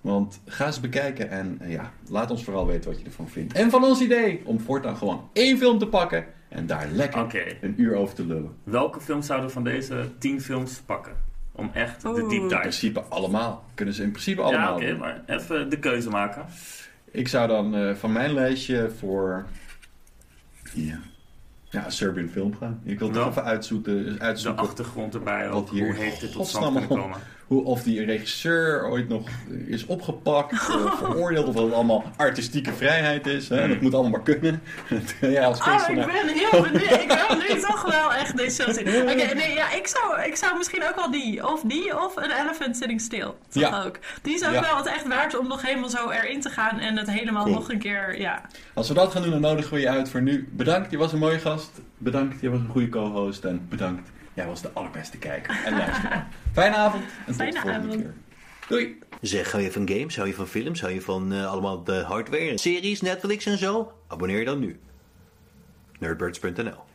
[SPEAKER 1] Want ga ze bekijken en eh, ja, laat ons vooral weten wat je ervan vindt. En van ons idee om voortaan gewoon één film te pakken en daar lekker een uur over te lullen.
[SPEAKER 3] Welke film zouden we van deze tien films pakken? Om echt de deep
[SPEAKER 1] In
[SPEAKER 3] dive.
[SPEAKER 1] principe allemaal. Kunnen ze in principe
[SPEAKER 3] Ja,
[SPEAKER 1] allemaal
[SPEAKER 3] oké,
[SPEAKER 1] doen.
[SPEAKER 3] maar even de keuze maken.
[SPEAKER 1] Ik zou dan eh, van mijn lijstje voor... Ja, ja Serbian film gaan. Ik wil toch
[SPEAKER 3] Ja.
[SPEAKER 1] even uitzoeken,
[SPEAKER 3] De
[SPEAKER 1] uitzoeken
[SPEAKER 3] achtergrond erbij
[SPEAKER 1] Wat
[SPEAKER 3] ook.
[SPEAKER 1] hier
[SPEAKER 3] Hoe heeft dit tot stand
[SPEAKER 1] godsnaam
[SPEAKER 3] kunnen komen?
[SPEAKER 1] Hoe, of die regisseur ooit nog is opgepakt of veroordeeld. Of dat het allemaal artistieke vrijheid is. Hè? Dat moet allemaal maar kunnen. ja, als
[SPEAKER 2] Oh, ik ben heel benieuwd. Ik wil nu toch wel echt deze zien. Oké, nee, ja, ik zou, ik zou misschien ook wel die. Of die, of een Elephant Sitting Still. Toch
[SPEAKER 1] Ja.
[SPEAKER 2] ook. Die is ook
[SPEAKER 1] Ja.
[SPEAKER 2] wel het echt waard om nog helemaal zo erin te gaan. En het helemaal
[SPEAKER 1] Cool.
[SPEAKER 2] nog een keer, ja.
[SPEAKER 1] Als we dat gaan doen, dan nodigen we je uit voor nu. Bedankt, je was een mooie gast. Bedankt, je was een goede co-host. En bedankt, jij was de allerbeste kijker en luisteraar. Fijne avond en tot
[SPEAKER 2] Fijne
[SPEAKER 1] de volgende
[SPEAKER 2] avond.
[SPEAKER 1] keer. Doei!
[SPEAKER 4] Zeg, hou je van games? Hou je van films? Hou je van eh, allemaal de hardware, series, Netflix en zo? Abonneer je dan nu. Nerdbirds.nl